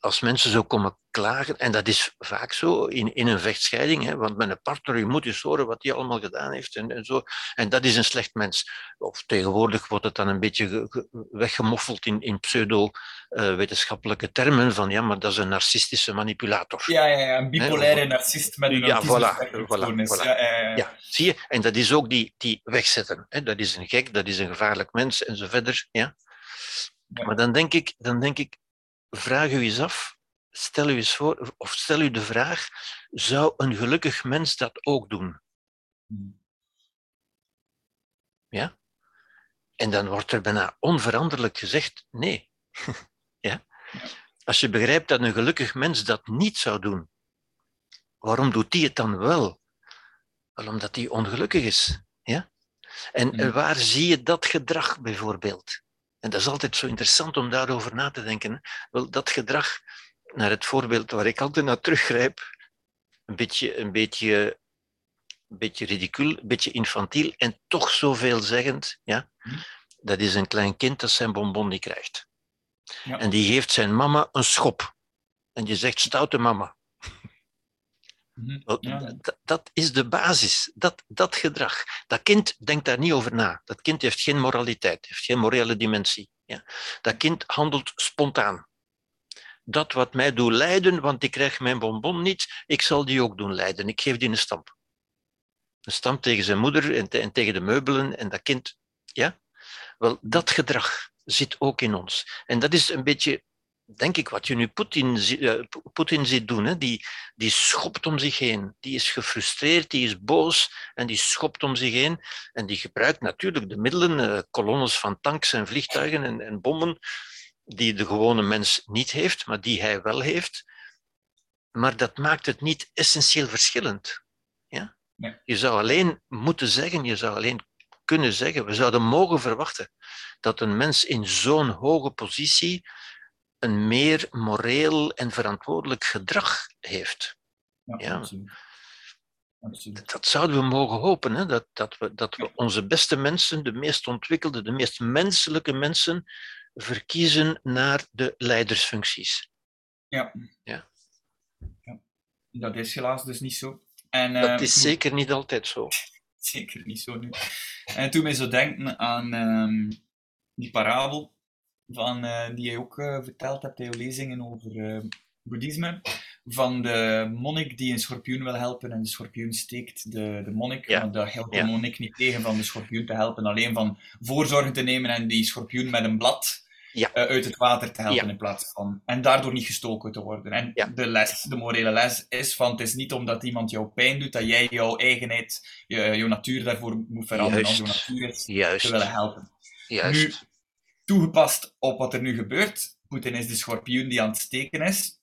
B: als mensen zo komen klagen, en dat is vaak zo in, in een vechtscheiding, hè, want met een partner, je moet eens horen wat hij allemaal gedaan heeft en, en zo. En dat is een slecht mens. Of tegenwoordig wordt het dan een beetje weggemoffeld in, in pseudo-wetenschappelijke uh, termen van ja, maar dat is een narcistische manipulator.
A: Ja, ja, ja een bipolaire narcist met een
B: ja, voilà, voilà, voilà. Ja, ja, ja, zie je? En dat is ook die, die wegzetten. Hè. Dat is een gek, dat is een gevaarlijk mens en zo verder. Ja? Maar dan denk ik, dan denk ik vraag u eens af, stel u eens voor, of stel u de vraag, zou een gelukkig mens dat ook doen? Ja? En dan wordt er bijna onveranderlijk gezegd, nee. ja? Als je begrijpt dat een gelukkig mens dat niet zou doen, waarom doet hij het dan wel? Wel omdat hij ongelukkig is. Ja? En hmm. waar zie je dat gedrag bijvoorbeeld? En dat is altijd zo interessant om daarover na te denken. Wel, dat gedrag, naar het voorbeeld waar ik altijd naar teruggrijp, een beetje, een beetje, een beetje ridicuul, een beetje infantiel en toch zo veelzeggend, ja? Hm. dat is een klein kind dat zijn bonbon niet krijgt. Ja. En die geeft zijn mama een schop. En die zegt, stoute mama. Mhm. Dat, dat, is de basis, dat, dat gedrag. Dat kind denkt daar niet over na. Dat kind heeft geen moraliteit, heeft geen morele dimensie. Ja. Dat kind handelt spontaan. Dat wat mij doet lijden, want ik krijg mijn bonbon niet, ik zal die ook doen lijden. Ik geef die een stamp. Een stamp tegen zijn moeder en, en tegen de meubelen en dat kind. Ja? Wel, dat gedrag zit ook in ons. En dat is een beetje denk ik, wat je nu Poetin, uh, Poetin ziet doen. Hè? Die, die schopt om zich heen. Die is gefrustreerd, die is boos en die schopt om zich heen. En die gebruikt natuurlijk de middelen, uh, kolonnes van tanks en vliegtuigen en, en bommen, die de gewone mens niet heeft, maar die hij wel heeft. Maar dat maakt het niet essentieel verschillend. Ja? Je zou alleen moeten zeggen, je zou alleen kunnen zeggen, we zouden mogen verwachten dat een mens in zo'n hoge positie een meer moreel en verantwoordelijk gedrag heeft. Ja, ja. Absoluut. Dat zouden we mogen hopen, hè? Dat, dat, we, dat we onze beste mensen, de meest ontwikkelde, de meest menselijke mensen, verkiezen naar de leidersfuncties.
A: Ja. ja. ja. Dat is helaas dus niet zo. En,
B: dat uh, is zeker niet altijd zo.
A: Zeker niet zo nu. En toen mij zo denken aan um, die parabel van, uh, die jij ook uh, verteld hebt in je lezingen over uh, boeddhisme, van de monnik die een schorpioen wil helpen en de schorpioen steekt de, de monnik, ja. maar dat helpt de monnik niet tegen van de schorpioen te helpen, alleen van voorzorgen te nemen en die schorpioen met een blad ja. uit het water te helpen in plaats van. En daardoor niet gestoken te worden. En de les, de morele les is van het is niet omdat iemand jou pijn doet dat jij jouw eigenheid, je, jouw natuur daarvoor moet veranderen als jouw natuur is Juist. te willen helpen. Juist. Nu, toegepast op wat er nu gebeurt. Poetin is de schorpioen die aan het steken is.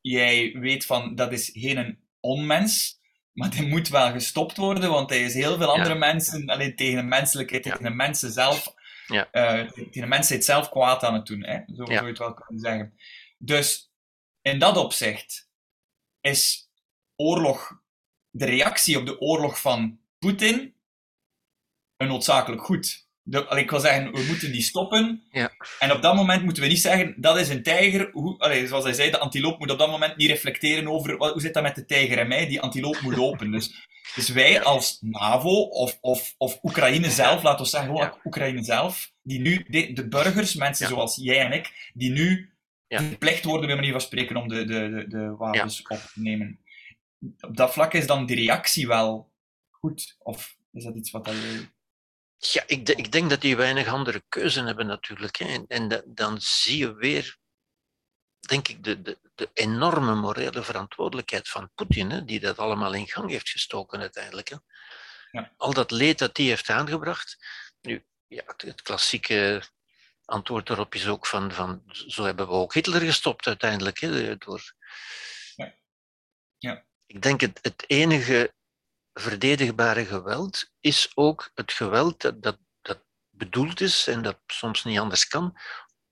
A: Jij weet van dat is geen onmens, maar die moet wel gestopt worden, want hij is heel veel andere mensen, alleen tegen de menselijkheid, tegen de mensen zelf, ja. uh, tegen de mensheid zelf kwaad aan het doen. Hè? Zo zou je het wel kunnen zeggen. Dus in dat opzicht is oorlog, de reactie op de oorlog van Poetin, een noodzakelijk goed de, ik wil zeggen, we moeten die stoppen. Ja. En op dat moment moeten we niet zeggen, dat is een tijger. Hoe, allee, zoals hij zei, de antiloop moet op dat moment niet reflecteren over wat, hoe zit dat met de tijger en mij. Die antiloop moet lopen. Dus, dus wij als NAVO of, of, of Oekraïne zelf, laten we zeggen, Oekraïne zelf, die nu, de, de burgers, mensen zoals jij en ik, die nu verplicht worden, bij manier van spreken, om de, de, de, de wapens op te nemen. Op dat vlak is dan die reactie wel goed? Of is dat iets wat je
B: ja, ik, ik, denk dat die weinig andere keuze hebben natuurlijk. Hè. En, en dan zie je weer, denk ik, de, de, de enorme morele verantwoordelijkheid van Poetin, hè, die dat allemaal in gang heeft gestoken uiteindelijk. Hè. Ja. Al dat leed dat hij heeft aangebracht. Nu, ja, het, klassieke antwoord daarop is ook van, van zo hebben we ook Hitler gestopt uiteindelijk. Hè, door... Ja. Ja. Ik denk het, het enige verdedigbare geweld is ook het geweld dat, dat, dat bedoeld is en dat soms niet anders kan,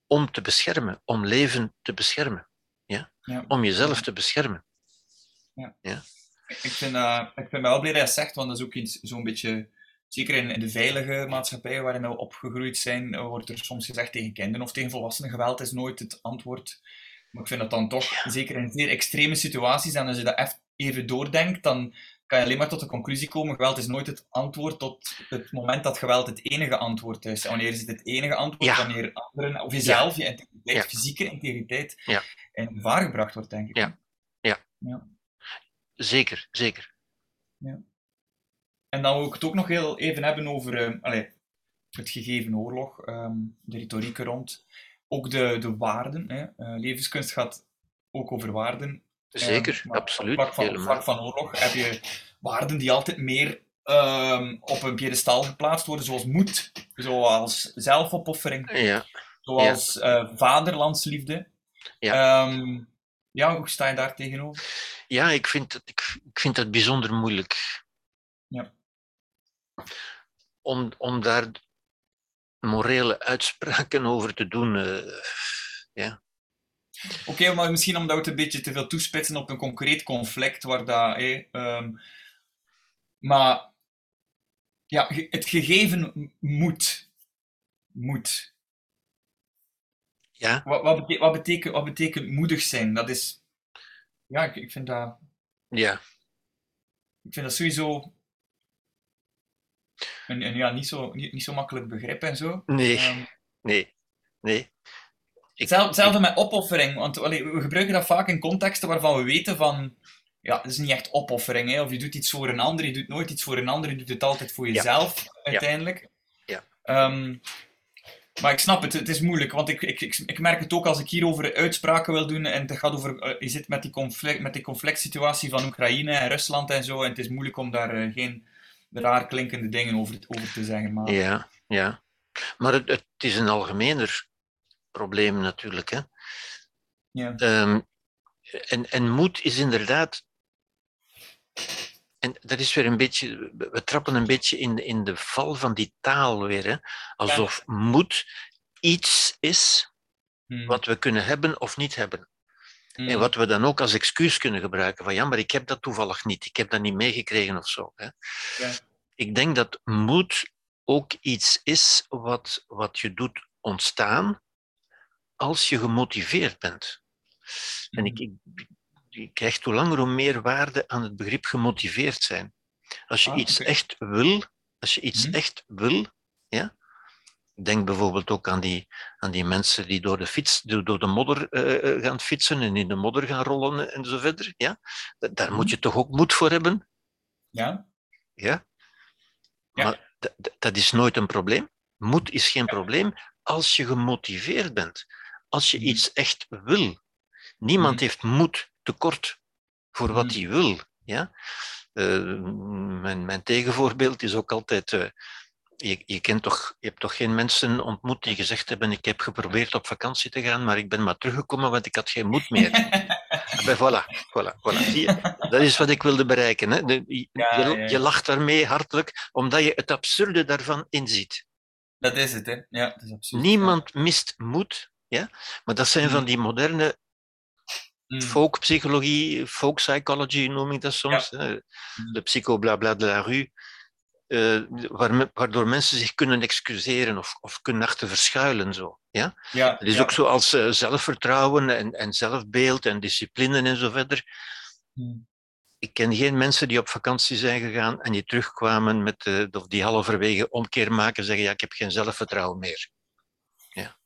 B: om te beschermen, om leven te beschermen. Ja? ja. Om jezelf te beschermen.
A: Ja. ja? Ik, vind, uh, ik vind wel blij dat je zegt, want dat is ook iets zo'n beetje, zeker in, in, de veilige maatschappij waarin we opgegroeid zijn, wordt er soms gezegd tegen kinderen of tegen volwassenen, geweld is nooit het antwoord. Maar ik vind dat dan toch, zeker in zeer extreme situaties, en als je dat even doordenkt, dan kan je alleen maar tot de conclusie komen, geweld is nooit het antwoord tot het moment dat geweld het enige antwoord is. Wanneer is het het enige antwoord? Wanneer anderen, of jezelf, je integriteit, fysieke integriteit, in gevaar gebracht wordt, denk ik.
B: Ja, ja. ja. zeker, zeker.
A: Ja. En dan wil ik het ook nog heel even hebben over uh, allez, het gegeven oorlog, um, de retoriek rond. Ook de, de waarden. Hè. Uh, levenskunst gaat ook over waarden.
B: Zeker, absoluut. Op
A: vlak van, van oorlog heb je waarden die altijd meer um, op een piedestal geplaatst worden, zoals moed, zoals zelfopoffering, ja. zoals ja. Uh, vaderlandsliefde. Ja. Um, ja, hoe sta je daar tegenover?
B: Ja, ik vind het, ik, ik vind het bijzonder moeilijk. Ja. Om, om daar morele uitspraken over te doen. Uh, ja.
A: Oké, maar misschien omdat we het een beetje te veel toespitsen op een concreet conflict, waar dat... Hey, um, maar ja, het gegeven moet. Moet. Ja. Wat, wat, betekent, wat, betekent, wat betekent moedig zijn? Dat is... Ja, ik, ik vind dat...
B: Ja.
A: Ik vind dat sowieso... Een, een ja, niet, zo, niet, niet zo makkelijk begrip en zo.
B: Nee, um, nee, nee.
A: Hetzelfde met opoffering, want we gebruiken dat vaak in contexten waarvan we weten van, ja, het is niet echt opoffering, hè? of je doet iets voor een ander, je doet nooit iets voor een ander, je doet het altijd voor jezelf, uiteindelijk. Ja. ja. Um, Maar ik snap het, het is moeilijk, want ik, ik, ik, ik merk het ook als ik hierover uitspraken wil doen en het gaat over, uh, je zit met die, conflict, met die conflict situatie van Oekraïne en Rusland en zo, en het is moeilijk om daar uh, geen raar klinkende dingen over, over te zeggen. Maar...
B: Ja, ja. Maar het, het is een algemener probleem natuurlijk. Hè?
A: Ja.
B: Um, en, en moed is inderdaad. En dat is weer een beetje. We trappen een beetje in, in de val van die taal weer. Hè? Alsof ja. moed iets is
A: Hmm.
B: wat we kunnen hebben of niet hebben.
A: Hmm.
B: En wat we dan ook als excuus kunnen gebruiken. Van ja, maar ik heb dat toevallig niet. Ik heb dat niet meegekregen of zo. Hè?
A: Ja.
B: Ik denk dat moed ook iets is wat, wat je doet ontstaan als je gemotiveerd bent. En ik, ik, ik krijg hoe langer hoe meer waarde aan het begrip gemotiveerd zijn. Als je
A: Ah,
B: iets echt wil, als je iets
A: Mhm.
B: echt wil, ja. Denk bijvoorbeeld ook aan die, aan die mensen die door de, fiets, door de modder eh, eh, gaan fietsen en in de modder gaan rollen en zo verder. Ja? Da- Daar moet
A: Mhm.
B: je toch ook moed voor hebben?
A: Ja?
B: Ja?
A: Ja.
B: Maar dat is nooit een probleem. Moed is geen probleem als je gemotiveerd bent. Als je
A: Mhm.
B: iets echt wil. Niemand
A: Mhm.
B: heeft moed tekort voor wat
A: Mhm.
B: hij wil. Ja? Eh, mijn, mijn tegenvoorbeeld is ook altijd. eh, je, je, kent toch, je hebt toch geen mensen ontmoet die gezegd hebben: Ik heb geprobeerd op vakantie te gaan, maar ik ben maar teruggekomen, want ik had geen moed meer. Maar voilà, voilà, voilà. Zie je? Dat is wat ik wilde bereiken. Hè? De- je,
A: Ja,
B: je-
A: ja, ja.
B: je lacht daarmee hartelijk, omdat je het absurde daarvan inziet.
A: Dat is het, hè? Ja, dat is absoluut.
B: Niemand mist moed, ja? maar dat zijn van
A: Mhm.
B: die moderne.
A: Mm.
B: folkpsychologie, folk psychology noem ik dat soms, hè? de psychoblabla de la rue, eh, waardoor mensen zich kunnen excuseren of, of kunnen achter verschuilen. Zo, ja?
A: Ja,
B: Het is
A: ja.
B: ook zoals eh, zelfvertrouwen en, en zelfbeeld en discipline en zo verder.
A: Mm.
B: Ik ken geen mensen die op vakantie zijn gegaan en die terugkwamen met de, of die halverwege omkeer maken zeggen ja, ik heb geen zelfvertrouwen meer.
A: Ja.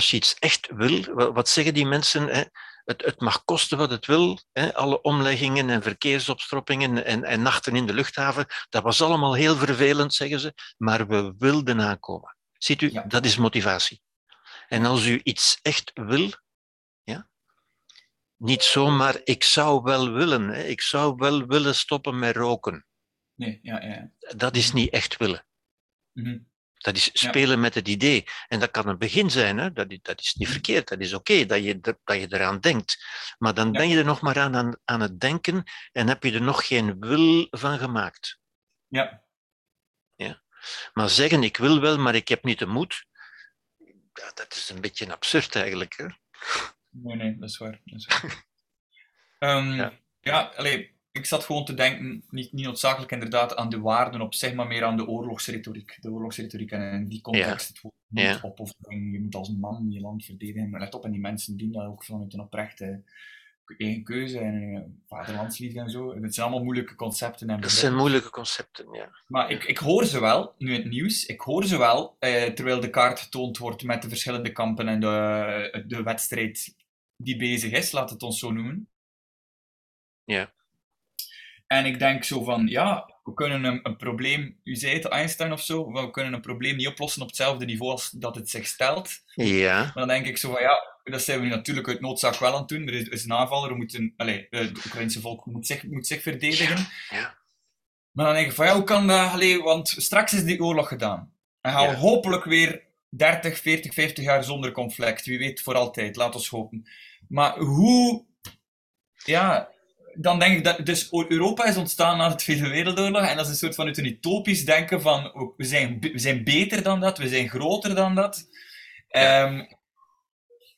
B: Als je iets echt wil, wa- wat zeggen die mensen? Hè? Het, het mag kosten wat het wil. Hè? Alle omleggingen en verkeersopstroppingen en, en nachten in de luchthaven, dat was allemaal heel vervelend, zeggen ze, maar we wilden aankomen. Ziet u,
A: Ja.
B: dat is motivatie. En als u iets echt wil, ja, niet zomaar, ik zou wel willen, hè? ik zou wel willen stoppen met roken.
A: Nee, ja, ja.
B: Dat is niet echt willen.
A: Mhm.
B: Dat is
A: Ja.
B: spelen met het idee. En dat kan een begin zijn, hè? Dat, is, dat is niet
A: Mhm.
B: verkeerd, dat is oké dat, je, dat je eraan denkt. Maar dan
A: Ja.
B: ben je er nog maar aan, aan, aan het denken en heb je er nog geen wil van gemaakt.
A: Ja.
B: Maar zeggen, ik wil wel, maar ik heb niet de moed, ja, dat is een beetje absurd eigenlijk. Hè?
A: Nee, nee, dat is waar. Dat is waar. Ehm,
B: Ja.
A: ja, allee, ik zat gewoon te denken, niet, niet noodzakelijk inderdaad aan de waarden op zich, maar meer aan de oorlogsretoriek. De oorlogsretoriek en in die context het woord
B: Ja.
A: opoffering, je moet als man je land verdedigen. Maar let op, en die mensen doen dat ook vanuit een oprechte eigen keuze en eh, vaderlandsliefde en zo. Het zijn allemaal moeilijke concepten en
B: Dat zijn moeilijke concepten, ja.
A: Maar ik, ik hoor ze wel, nu in het nieuws, ik hoor ze wel, eh, terwijl de kaart getoond wordt met de verschillende kampen en de, de wedstrijd die bezig is, laat het ons zo noemen.
B: Ja.
A: En ik denk zo van, ja, we kunnen een, een probleem, u zei het, Einstein of zo, we kunnen een probleem niet oplossen op hetzelfde niveau als dat het zich stelt.
B: Ja,
A: Maar dan denk ik zo van, ja, dat zijn we nu natuurlijk uit noodzaak wel aan het doen. Er is, is een aanvaller, we moeten, allez, het Oekraïnse volk moet zich, moet zich verdedigen.
B: ja,
A: Maar dan denk ik van ja, hoe kan dat? Want straks is die oorlog gedaan. En gaan we
B: Ja.
A: hopelijk weer 30, 40, 50 jaar zonder conflict. Wie weet voor altijd, laat ons hopen. Maar hoe. Ja, dan denk ik dat. Dus Europa is ontstaan na de Tweede Wereldoorlog. En dat is een soort van uit een utopisch denken van we zijn, we zijn beter dan dat, we zijn groter dan dat.
B: Ja.
A: Ehm,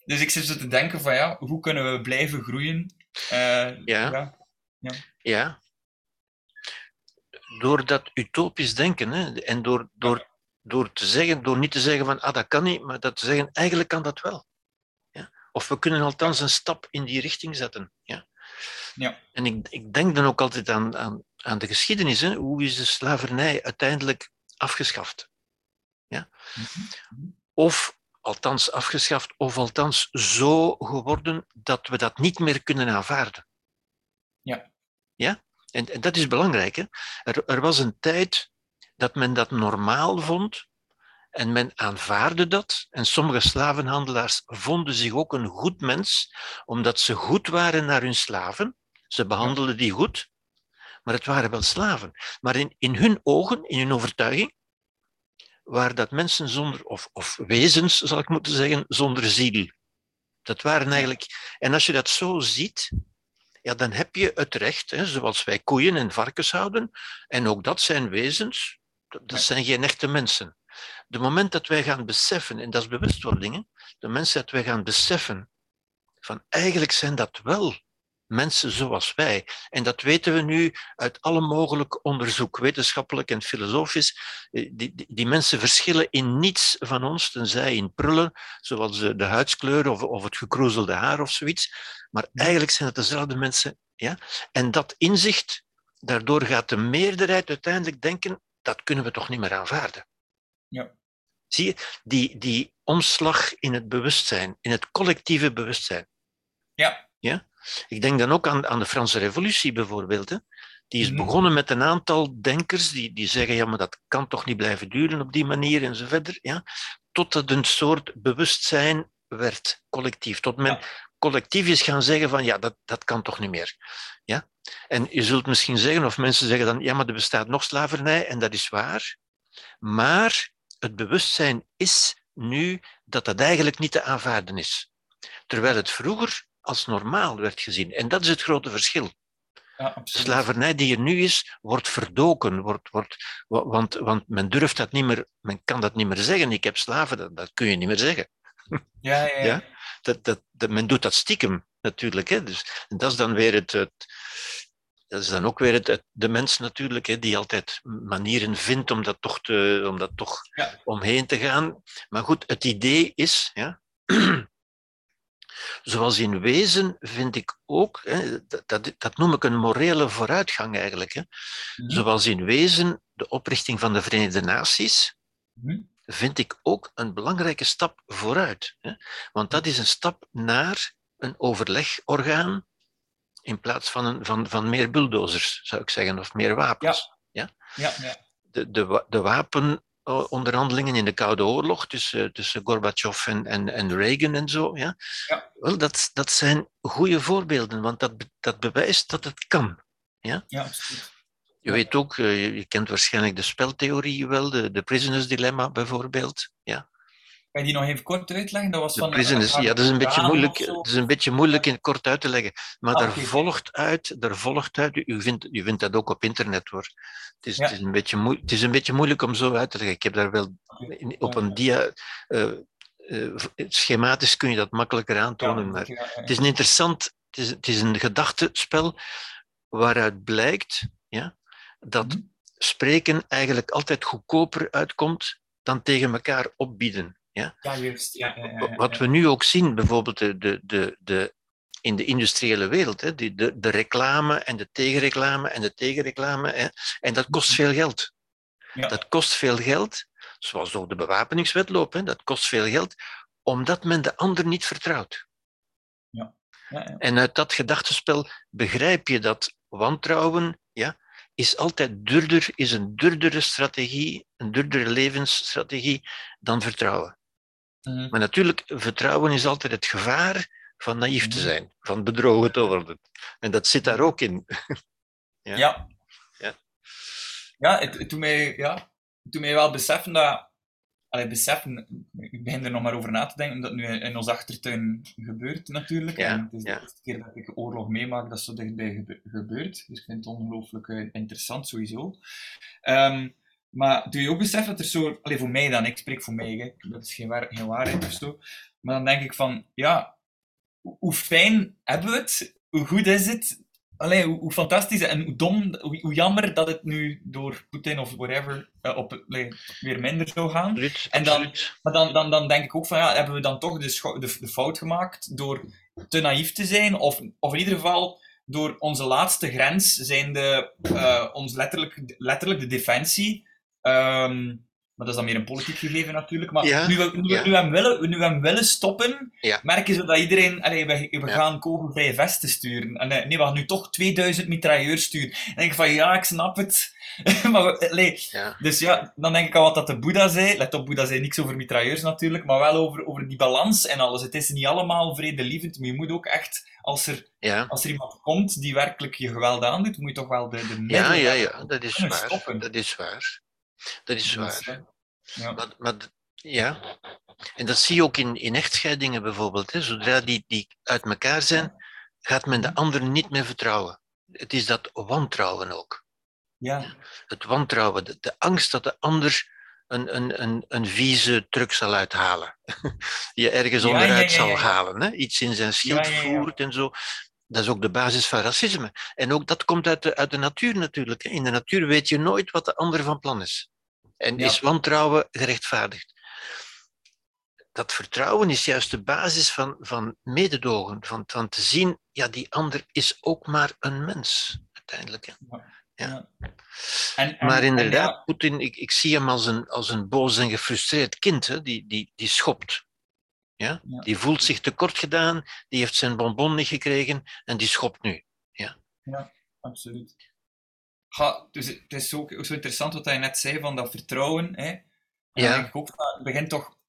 A: dus ik zit zo te denken van ja, hoe kunnen we blijven groeien? Eh,
B: Ja.
A: ja.
B: ja. Door dat utopisch denken hè, en door, door, door te zeggen, door niet te zeggen van ah, dat kan niet, maar dat te zeggen, eigenlijk kan dat wel. Ja? Of we kunnen althans een stap in die richting zetten. Ja?
A: Ja.
B: En ik, ik denk dan ook altijd aan, aan, aan de geschiedenis. Hè? Hoe is de slavernij uiteindelijk afgeschaft? Ja?
A: Mhm.
B: Of althans afgeschaft, of althans zo geworden dat we dat niet meer kunnen aanvaarden.
A: Ja.
B: Ja? En, en dat is belangrijk. Hè? Er, er was een tijd dat men dat normaal vond En men aanvaarde dat. En sommige slavenhandelaars vonden zich ook een goed mens, omdat ze goed waren naar hun slaven. Ze behandelden die goed, maar het waren wel slaven. Maar in, in hun ogen, in hun overtuiging, waren dat mensen zonder, of, of wezens, zal ik moeten zeggen, zonder ziel. Dat waren eigenlijk, en als je dat zo ziet, ja, dan heb je het recht, hè, zoals wij koeien en varkens houden, en ook dat zijn wezens, dat zijn geen echte mensen. De moment dat wij gaan beseffen, en dat is bewustwording, de mensen dat wij gaan beseffen, van eigenlijk zijn dat wel mensen zoals wij. En dat weten we nu uit alle mogelijk onderzoek, wetenschappelijk en filosofisch. Eh, die, die, die mensen verschillen in niets van ons, tenzij in prullen, zoals de huidskleur of, of het gekroezelde haar of zoiets. Maar eigenlijk zijn het dezelfde mensen. Ja? En dat inzicht, daardoor gaat de meerderheid uiteindelijk denken, dat kunnen we toch niet meer aanvaarden.
A: Ja.
B: Zie je, die, die omslag in het bewustzijn, in het collectieve bewustzijn.
A: Ja.
B: ja? Ik denk dan ook aan, aan de Franse Revolutie bijvoorbeeld. Hè. Die is mhm. begonnen met een aantal denkers die, die zeggen, ja, maar dat kan toch niet blijven duren op die manier en zo verder. Ja? Tot het een soort bewustzijn werd, collectief. Tot men collectief is gaan zeggen van, ja, dat, dat kan toch niet meer. Ja? En je zult misschien zeggen, of mensen zeggen dan, ja, maar er bestaat nog slavernij, en dat is waar. Maar het bewustzijn is nu dat dat eigenlijk niet te aanvaarden is. Terwijl het vroeger als normaal werd gezien. En dat is het grote verschil.
A: Ja,
B: de slavernij die er nu is, wordt verdoken. Wordt, wordt, want, want men durft dat niet meer, men kan dat niet meer zeggen. Ik heb slaven, dat, dat kun je niet meer zeggen.
A: Ja, ja, ja.
B: Dat, dat, dat, men doet dat stiekem natuurlijk. Hè. Dus, en dat is dan weer het, het dat is dan ook weer het, de mens natuurlijk, hè, die altijd manieren vindt om dat toch, te, om dat toch omheen te gaan. Maar goed, het idee is, ja, zoals in wezen vind ik ook, hè, dat, dat, noem ik een morele vooruitgang eigenlijk, hè. Mhm. zoals in wezen de oprichting van de Verenigde Naties, mhm. vind ik ook een belangrijke stap vooruit. Hè. Want dat is een stap naar een overlegorgaan in plaats van, een, van, van meer bulldozers, zou ik zeggen, of meer wapens.
A: Ja. Ja? Ja,
B: De, de, de wapenonderhandelingen in de Koude Oorlog tussen, tussen Gorbachev en, en, en Reagan en zo, ja?
A: ja.
B: Wel, dat, dat zijn goede voorbeelden, want dat, dat bewijst dat het kan. Ja,
A: ja absoluut.
B: Je weet ook, eh, je kent waarschijnlijk de speltheorie wel, de, de prisoners dilemma bijvoorbeeld. Ja.
A: Kan je die nog even kort uitleggen? Dat was van
B: ja, dat is een beetje moeilijk, het is een beetje moeilijk in kort uit te leggen. Maar ah, daar, volgt uit, daar volgt uit, u vindt, u vindt dat ook op internet hoor. Het is, het, is een beetje moeilijk, het is een beetje moeilijk om zo uit te leggen. Ik heb daar wel op een dia. Uh, uh, schematisch kun je dat makkelijker aantonen, maar het is een interessant, het is, het is een gedachtespel waaruit blijkt ja, dat mhm. spreken eigenlijk altijd goedkoper uitkomt dan tegen elkaar opbieden. Ja,
A: ja juist. Ja, ja, ja,
B: Wat we nu ook zien, bijvoorbeeld de, de, de, de, in de industriële wereld, hè, de, de, de reclame en de tegenreclame en de tegenreclame. Hè, en dat kost veel geld. Dat kost veel geld, zoals ook de bewapeningswetloop, hè, dat kost veel geld, omdat men de ander niet vertrouwt.
A: Ja.
B: En uit dat gedachtenspel begrijp je dat wantrouwen ja, is altijd duurder, is een duurdere strategie, een duurdere levensstrategie dan vertrouwen.
A: Mhm.
B: Maar natuurlijk, vertrouwen is altijd het gevaar van naïef te mhm. zijn, van bedrogen te worden. En dat zit daar ook in.
A: ja. Ja,
B: ja.
A: ja het, het, doet mij, ja, het doet mij wel beseffen dat... Allee, beseffen, ik begin er nog maar over na te denken, omdat het nu in ons achtertuin gebeurt natuurlijk.
B: Ja,
A: en het is
B: ja.
A: de eerste keer dat ik oorlog meemaak dat zo dichtbij gebe gebeurt. Dus ik vind het ongelooflijk uh, interessant sowieso. Um, maar doe je ook beseffen dat er zo, alleen voor mij dan, ik spreek voor mij, hè, dat is geen, waar, geen waarheid of zo. Maar dan denk ik van, ja, hoe fijn hebben we het? Hoe goed is het? Allee, hoe, hoe fantastisch en hoe dom, hoe, hoe, jammer dat het nu door Poetin of whatever uh, op, allee, weer minder zou gaan. En dan, maar dan, dan, dan denk ik ook van, ja, hebben we dan toch de, de, de fout gemaakt door te naïef te zijn? Of, of in ieder geval door onze laatste grens, zijn de, uh, ons letterlijk, letterlijk de defensie, um, Maar dat is dan meer een politiek gegeven natuurlijk. Maar
B: Ja,
A: nu, we, nu,
B: ja.
A: nu, we hem willen, nu we hem willen stoppen,
B: Ja.
A: merken ze dat iedereen... Allee, we, we
B: Ja.
A: gaan kogelvrije vesten sturen. En eh, nee, we gaan nu toch 2000 mitrailleurs sturen. Dan denk ik van, ja, ik snap het. maar we, allee,
B: Ja.
A: dus ja, dan denk ik aan wat dat de Boeddha zei. Let op, Boeddha zei niks over mitrailleurs natuurlijk, maar wel over, over die balans en alles. Het is niet allemaal vredelievend, maar je moet ook echt, als er,
B: Ja.
A: als er iemand komt die werkelijk je geweld aandoet, moet je toch wel de, de
B: Ja,
A: middelen
B: ja,
A: hebben
B: ja, dat is waar.
A: stoppen.
B: Dat is waar. Dat is waar.
A: ja.
B: Maar, ja, en dat zie je ook in, in echtscheidingen bijvoorbeeld. Hè. Zodra die, die uit elkaar zijn, gaat men de ander niet meer vertrouwen. Het is dat wantrouwen ook.
A: ja,
B: Het wantrouwen, de, de angst dat de ander een, een, een, een vieze truc zal uithalen. Je ergens
A: ja,
B: onderuit
A: ja, ja,
B: zal halen. Hè. Iets in zijn schild voert en zo. Dat is ook de basis van racisme. En ook dat komt uit de, uit de natuur natuurlijk. In de natuur weet je nooit wat de ander van plan is. En
A: Ja.
B: is wantrouwen gerechtvaardigd. Dat vertrouwen is juist de basis van, van mededogen. Van, van te zien, ja, die ander is ook maar een mens, uiteindelijk. hè.
A: ja. En, en,
B: Maar
A: en
B: inderdaad,
A: ja,
B: Poetin, ik, ik zie hem als een, als een boos en gefrustreerd kind, hè, die, die, die schopt. Ja?
A: Ja.
B: Die voelt zich tekort gedaan, die heeft zijn bonbon niet gekregen en die schopt nu.
A: absoluut. Ja, dus het is ook, ook zo interessant wat je net zei van dat vertrouwen. Hè. En
B: Ja.
A: ik ook, het begint toch...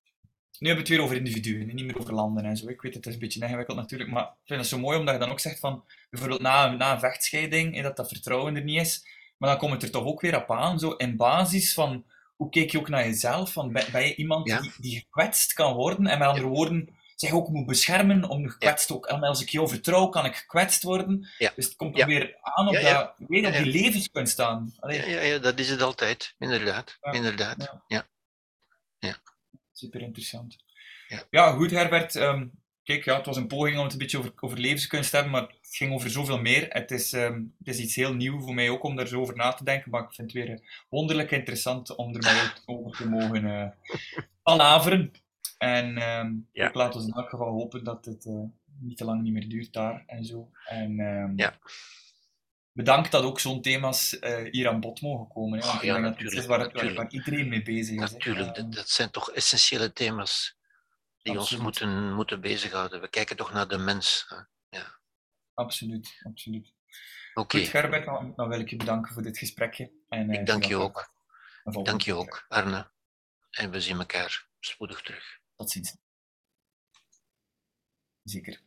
A: Nu hebben we het weer over individuen, en niet meer over landen en zo. Ik weet, het is een beetje ingewikkeld natuurlijk, maar ik vind het zo mooi omdat je dan ook zegt van, bijvoorbeeld na, na een vechtscheiding, hè, dat dat vertrouwen er niet is, maar dan komt het er toch ook weer op aan, zo in basis van, hoe kijk je ook naar jezelf? Van, ben, ben je iemand
B: Ja.
A: die, die gekwetst kan worden, en met andere woorden, zich ook moet beschermen, om gekwetst ook, en als ik jou vertrouw, kan ik gekwetst worden. Dus het komt er weer aan op. Dat, weer op die levenskunst staan. Allee,
B: Ja, ja, dat is het altijd, inderdaad.
A: Ja.
B: inderdaad.
A: Ja.
B: Ja.
A: Super interessant.
B: Ja.
A: Ja, goed Herbert. Ehm, kijk, ja, het was een poging om het een beetje over, over levenskunst te hebben, maar het ging over zoveel meer. Het is, ehm, het is iets heel nieuw voor mij ook om daar zo over na te denken, maar ik vind het weer eh, wonderlijk interessant om er over te mogen eh palaveren. En
B: Ja.
A: ik laat ons in elk geval hopen dat het eh, niet te lang niet meer duurt daar en zo. En ehm,
B: Ja.
A: bedankt dat ook zo'n thema's hier aan bod mogen komen. Hè, want
B: Ah,
A: ik denk dat het is waar, waar,
B: natuurlijk.
A: waar iedereen mee bezig is.
B: Natuurlijk, dat, dat zijn toch essentiële thema's die ons moeten, moeten bezighouden. We kijken toch naar de mens. hè.
A: Absoluut, absoluut.
B: Oké,
A: Goed, Gerbert, dan, dan wil ik je bedanken voor dit gesprekje. En, eh,
B: ik dank je ook. Dank je ook, Arne. En we zien elkaar spoedig terug.
A: Tot ziens. Zeker.